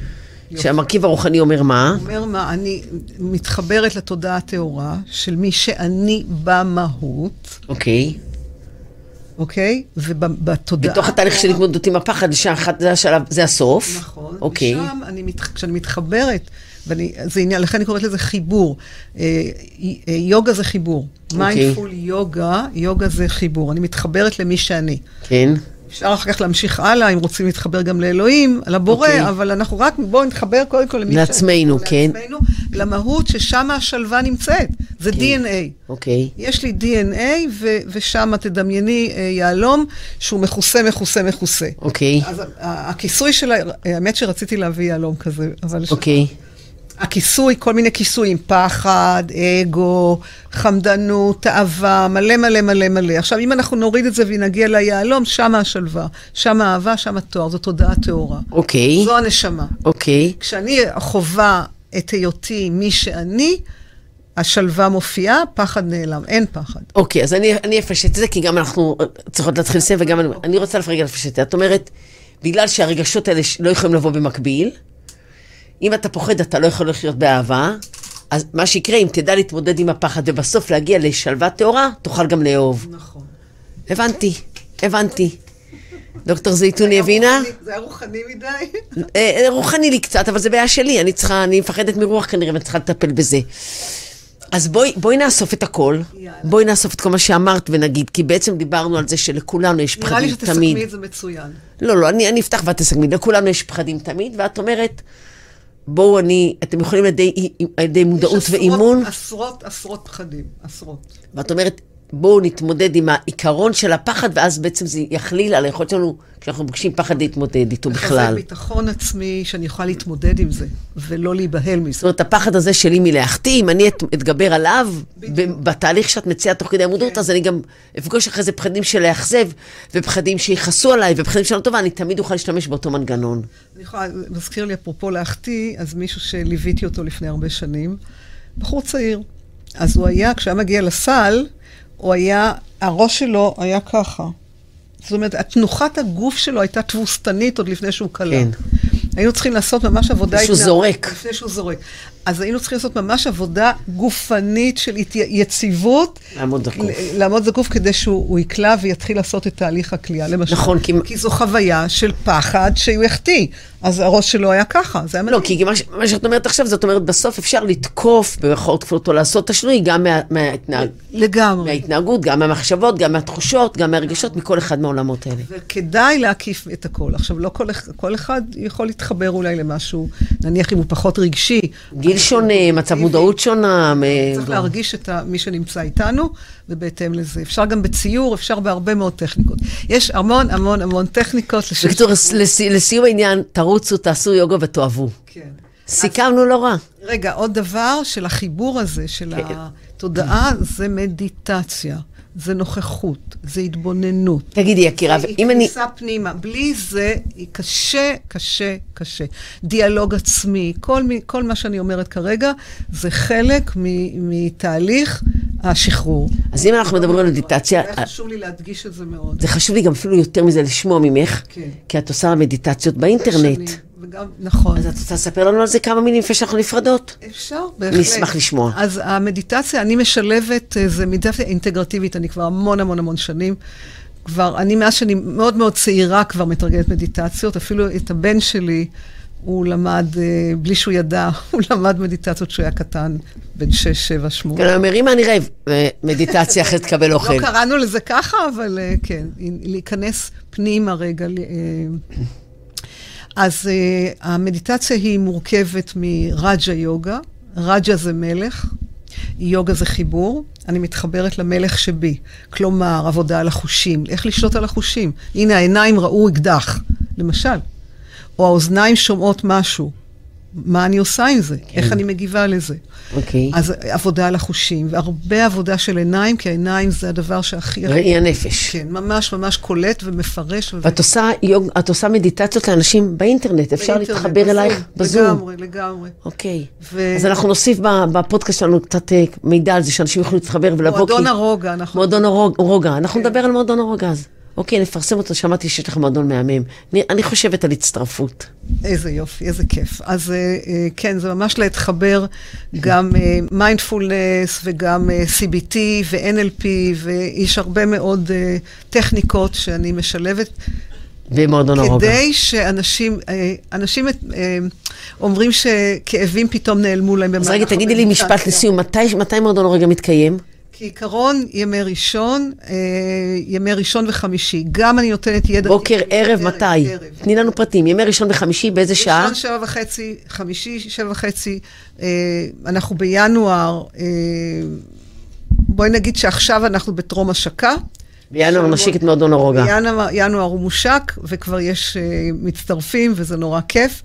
שהמרכיב הרוחני אומר מה? אומר מה, אני מתחברת לתודעה הטהורה של מי שאני במהות, אוקיי. אוקיי? ובתודעה... בתוך התהליך של התמודדות עם הפחד, זה השלב, זה הסוף. נכון. אוקיי. ושם, אני, מת- כשאני מתחברת, ואני, זה עניין, לכן אני קוראת לזה חיבור. אה, אה, יוגה זה חיבור. אוקיי. מיינדפול יוגה, יוגה זה חיבור. אני מתחברת למי שאני. כן. אפשר אחר כך להמשיך הלאה, אם רוצים להתחבר גם לאלוהים, לבורא, אוקיי. אבל אנחנו רק, בואו נתחבר קודם כל למי לעצמנו, כן. לעצמנו, למהות ששם השלווה נמצאת. זה כן. DNA. אוקיי. יש לי DNA, ו- ושם תדמייני אה, יהלום שהוא מכוסה, מכוסה, מכוסה. אוקיי. אז ה- ה- הכיסוי של, ה- האמת שרציתי להביא יהלום כזה, אבל... ש- אוקיי. הכיסוי, כל מיני כיסויים, פחד, אגו, חמדנות, תאווה, מלא מלא מלא מלא. עכשיו, אם אנחנו נוריד את זה ונגיע ליהלום, שם השלווה, שם האהבה, שם התואר, זו תודעה טהורה. אוקיי. זו הנשמה. אוקיי. כשאני חווה את היותי מי שאני, השלווה מופיעה, פחד נעלם, אין פחד. אוקיי, אז אני, אני אפשט את זה, כי גם אנחנו צריכות להתחיל לסיים, וגם אני, אני רוצה רגע לפשט את זה. את אומרת, בגלל שהרגשות האלה לא יכולים לבוא במקביל, אם אתה פוחד, אתה לא יכול לחיות באהבה, אז מה שיקרה, אם תדע להתמודד עם הפחד ובסוף להגיע לשלווה טהורה, תוכל גם לאהוב. נכון. הבנתי, הבנתי. דוקטור זייתוני הבינה? זה היה רוחני מדי. אה, אה, רוחני לי קצת, אבל זה בעיה שלי, אני צריכה, אני מפחדת מרוח כנראה, ואני צריכה לטפל בזה. אז בואי, בואי נאסוף את הכל, יאללה. בואי נאסוף את כל מה שאמרת ונגיד, כי בעצם דיברנו על זה שלכולנו יש נראה לי פחדים תמיד. שתסכמי את זה מצוין. לא, לא, אני, אני אפתח ואת תסכמי, לכולנו יש פחדים תמיד, ואת אומרת, בואו אני, אתם יכולים על ידי, מודעות יש עשרות- ואימון, עשרות, עשרות פחדים, עשרות. ואת אומרת, בואו נתמודד עם העיקרון של הפחד, ואז בעצם זה יכליל על היכולת שלנו, כשאנחנו פוגשים פחד להתמודד איתו בכלל. לחזק ביטחון עצמי, שאני יכולה להתמודד עם זה, ולא להיבהל זאת מזה. אומרת, הפחד הזה שלי מלהחטיא, אם אני את- אתגבר עליו, בתהליך שאת מציעה תוך כדי המודעות, כן. אז אני גם אפגוש אחרי זה פחדים של לאכזב, ופחדים שיכעסו עליי, ופחדים של לא טובה, אני תמיד אוכל להשתמש באותו מנגנון. אני יכולה, מזכיר לי אפרופו להחטיא, אז מישהו שליוויתי אותו לפני הרבה שנים, בחור צעיר. אז הוא היה, כשהיה מגיע לסל, הוא היה, הראש שלו היה ככה. זאת אומרת, תנוחת הגוף שלו הייתה תבוסתנית עוד לפני שהוא קלע. כן. היינו צריכים לעשות ממש עבודה... לפני שהוא זורק. לפני שהוא זורק. אז היינו צריכים לעשות ממש עבודה גופנית של יציבות. לעמוד זקוף. לעמוד זקוף כדי שהוא הוא יקלע ויתחיל לעשות את תהליך הכליאה, למשל. נכון, כי- כי זו חוויה של פחד שהוא יחטיא. אז הראש שלו היה ככה, זה היה לא, מדהים. כי מה, ש- מה שאת אומרת עכשיו, זאת אומרת, בסוף אפשר לתקוף, במירכאות כפולות, או לעשות את השינוי, גם מה, מההתנהג, לגמרי. מההתנהגות, גם מהמחשבות, גם מהתחושות, גם מהרגשות, מכל אחד מהעולמות האלה. וכדאי להקיף את הכל. עכשיו, לא כל, כל אחד יכול להתחבר אולי למשהו, נניח אם הוא פחות רגשי. גיל שונה, מצב מודעות שונה. צריך להרגיש את מי שנמצא איתנו, ובהתאם לזה. אפשר גם בציור, אפשר בהרבה מאוד טכניקות. יש המון המון המון טכניקות. בקיצור, לס- לסיום העניין, תרוצו, תעשו יוגה ותאהבו. כן. סיכמנו לא רע. רגע, עוד דבר של החיבור הזה, של כן. התודעה, זה מדיטציה, זה נוכחות, זה התבוננות. תגידי, יקירה, זה אם אני... כניסה פנימה. בלי זה, היא קשה, קשה, קשה. דיאלוג עצמי, כל, מי, כל מה שאני אומרת כרגע, זה חלק מ- מתהליך השחרור. אז אם אנחנו מדברים על מדיטציה, היה חשוב לי להדגיש את זה מאוד. זה חשוב לי גם אפילו יותר מזה לשמוע ממך, כן. כי את עושה מדיטציות באינטרנט. שנים, וגם, נכון. אז את רוצה לספר לנו על זה כמה מילים לפני שאנחנו נפרדות? אפשר, בהחלט. נשמח לשמוע. אז המדיטציה, אני משלבת, אה, זה מדיטציה אינטגרטיבית, אני כבר המון המון המון שנים. כבר, אני מאז שאני מאוד מאוד צעירה כבר מתרגלת מדיטציות, אפילו את הבן שלי, הוא למד, אה, בלי שהוא ידע, [LAUGHS] הוא למד מדיטציות כשהוא היה קטן, בן 6, 7, 8. כן, אומר, אמא, אני רעב. מדיטציה אחרי שתקבל אוכל. לא קראנו לזה ככה, אבל אה, כן, להיכנס פנימה רגע. אז uh, המדיטציה היא מורכבת מרג'ה יוגה. רג'ה זה מלך, יוגה זה חיבור. אני מתחברת למלך שבי. כלומר, עבודה על החושים. איך לשלוט על החושים? הנה, העיניים ראו אקדח, למשל. או האוזניים שומעות משהו. מה אני עושה עם זה? איך אני מגיבה לזה? אוקיי. אז עבודה על החושים, והרבה עבודה של עיניים, כי העיניים זה הדבר שהכי... ראי הנפש. כן, ממש ממש קולט ומפרש. ו- ואת עושה, יוג, את עושה מדיטציות לאנשים באינטרנט, אפשר באינטרנט, להתחבר בזום, אלייך בזום. לגמרי, לגמרי. אוקיי. ו- אז אנחנו נוסיף בפודקאסט שלנו קצת אה, מידע על זה, שאנשים יוכלו להתחבר ולבוא. מועדון כי- הרוגע, אנחנו... מועדון הרוג- רוגע. אנחנו כן. נדבר על מועדון הרוגע אז. אוקיי, נפרסם אותו, שמעתי שיש לך מועדון מהמם. אני, אני חושבת על הצטרפות. איזה יופי, איזה כיף. אז אה, אה, כן, זה ממש להתחבר גם מיינדפולנס וגם אה, CBT ו-NLP, ויש הרבה מאוד טכניקות שאני משלבת. במועדון הרוגע. כדי שאנשים, אנשים אומרים שכאבים פתאום נעלמו להם אז רגע, תגידי לי. משפט לסיום, מתי, מתי מועדון הרוגע מתקיים? כעיקרון, ימי ראשון, אה, ימי ראשון וחמישי. גם אני נותנת ידע... בוקר, ערב, מתי? ערב. תני לנו פרטים. ימי ראשון וחמישי, באיזה שעה? ראשון שבע וחצי, חמישי שבע וחצי, אה, אנחנו בינואר, אה, בואי נגיד שעכשיו אנחנו בטרום השקה. בינואר נשיק את מועדון הרוגע. בינואר ינואר הוא מושק, וכבר יש מצטרפים, וזה נורא כיף.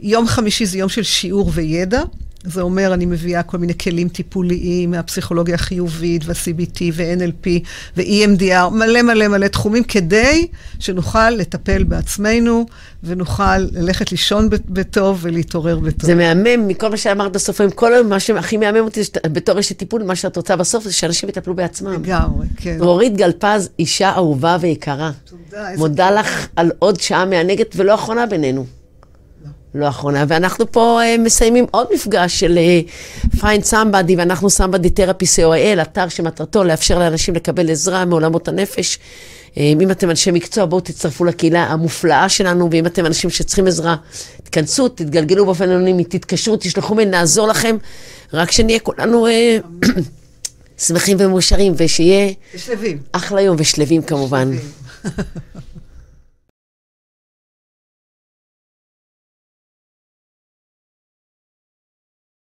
יום חמישי זה יום של שיעור וידע. זה אומר, אני מביאה כל מיני כלים טיפוליים מהפסיכולוגיה החיובית, וה-CBT, ו-NLP, ו-EMDR, מלא מלא מלא תחומים, כדי שנוכל לטפל בעצמנו, ונוכל ללכת לישון בטוב ולהתעורר בטוב. זה מהמם, מכל מה שאמרת בסוף, היום, כל היום, מה שהכי מהמם אותי, בתור אשת טיפול, מה שאת רוצה בסוף, זה שאנשים יטפלו בעצמם. לגמרי, כן. דרורית גלפז, אישה אהובה ויקרה. תודה, איזה מודה לך על עוד שעה מענגת ולא אחרונה בינינו. לא אחרונה. ואנחנו פה uh, מסיימים עוד מפגש של uh, Find Somebody, ואנחנו Somebody Therapy co.il, אתר שמטרתו לאפשר לאנשים לקבל עזרה מעולמות הנפש. Uh, אם אתם אנשי מקצוע, בואו תצטרפו לקהילה המופלאה שלנו, ואם אתם אנשים שצריכים עזרה, תכנסו, תתגלגלו באופן אנונימי, תתקשרו, תשלחו מייל, נעזור לכם, רק שנהיה כולנו uh, [CLEARS THROAT] שמחים ומאושרים, ושיהיה שלווים. אחלה יום ושלווים כמובן. [LAUGHS]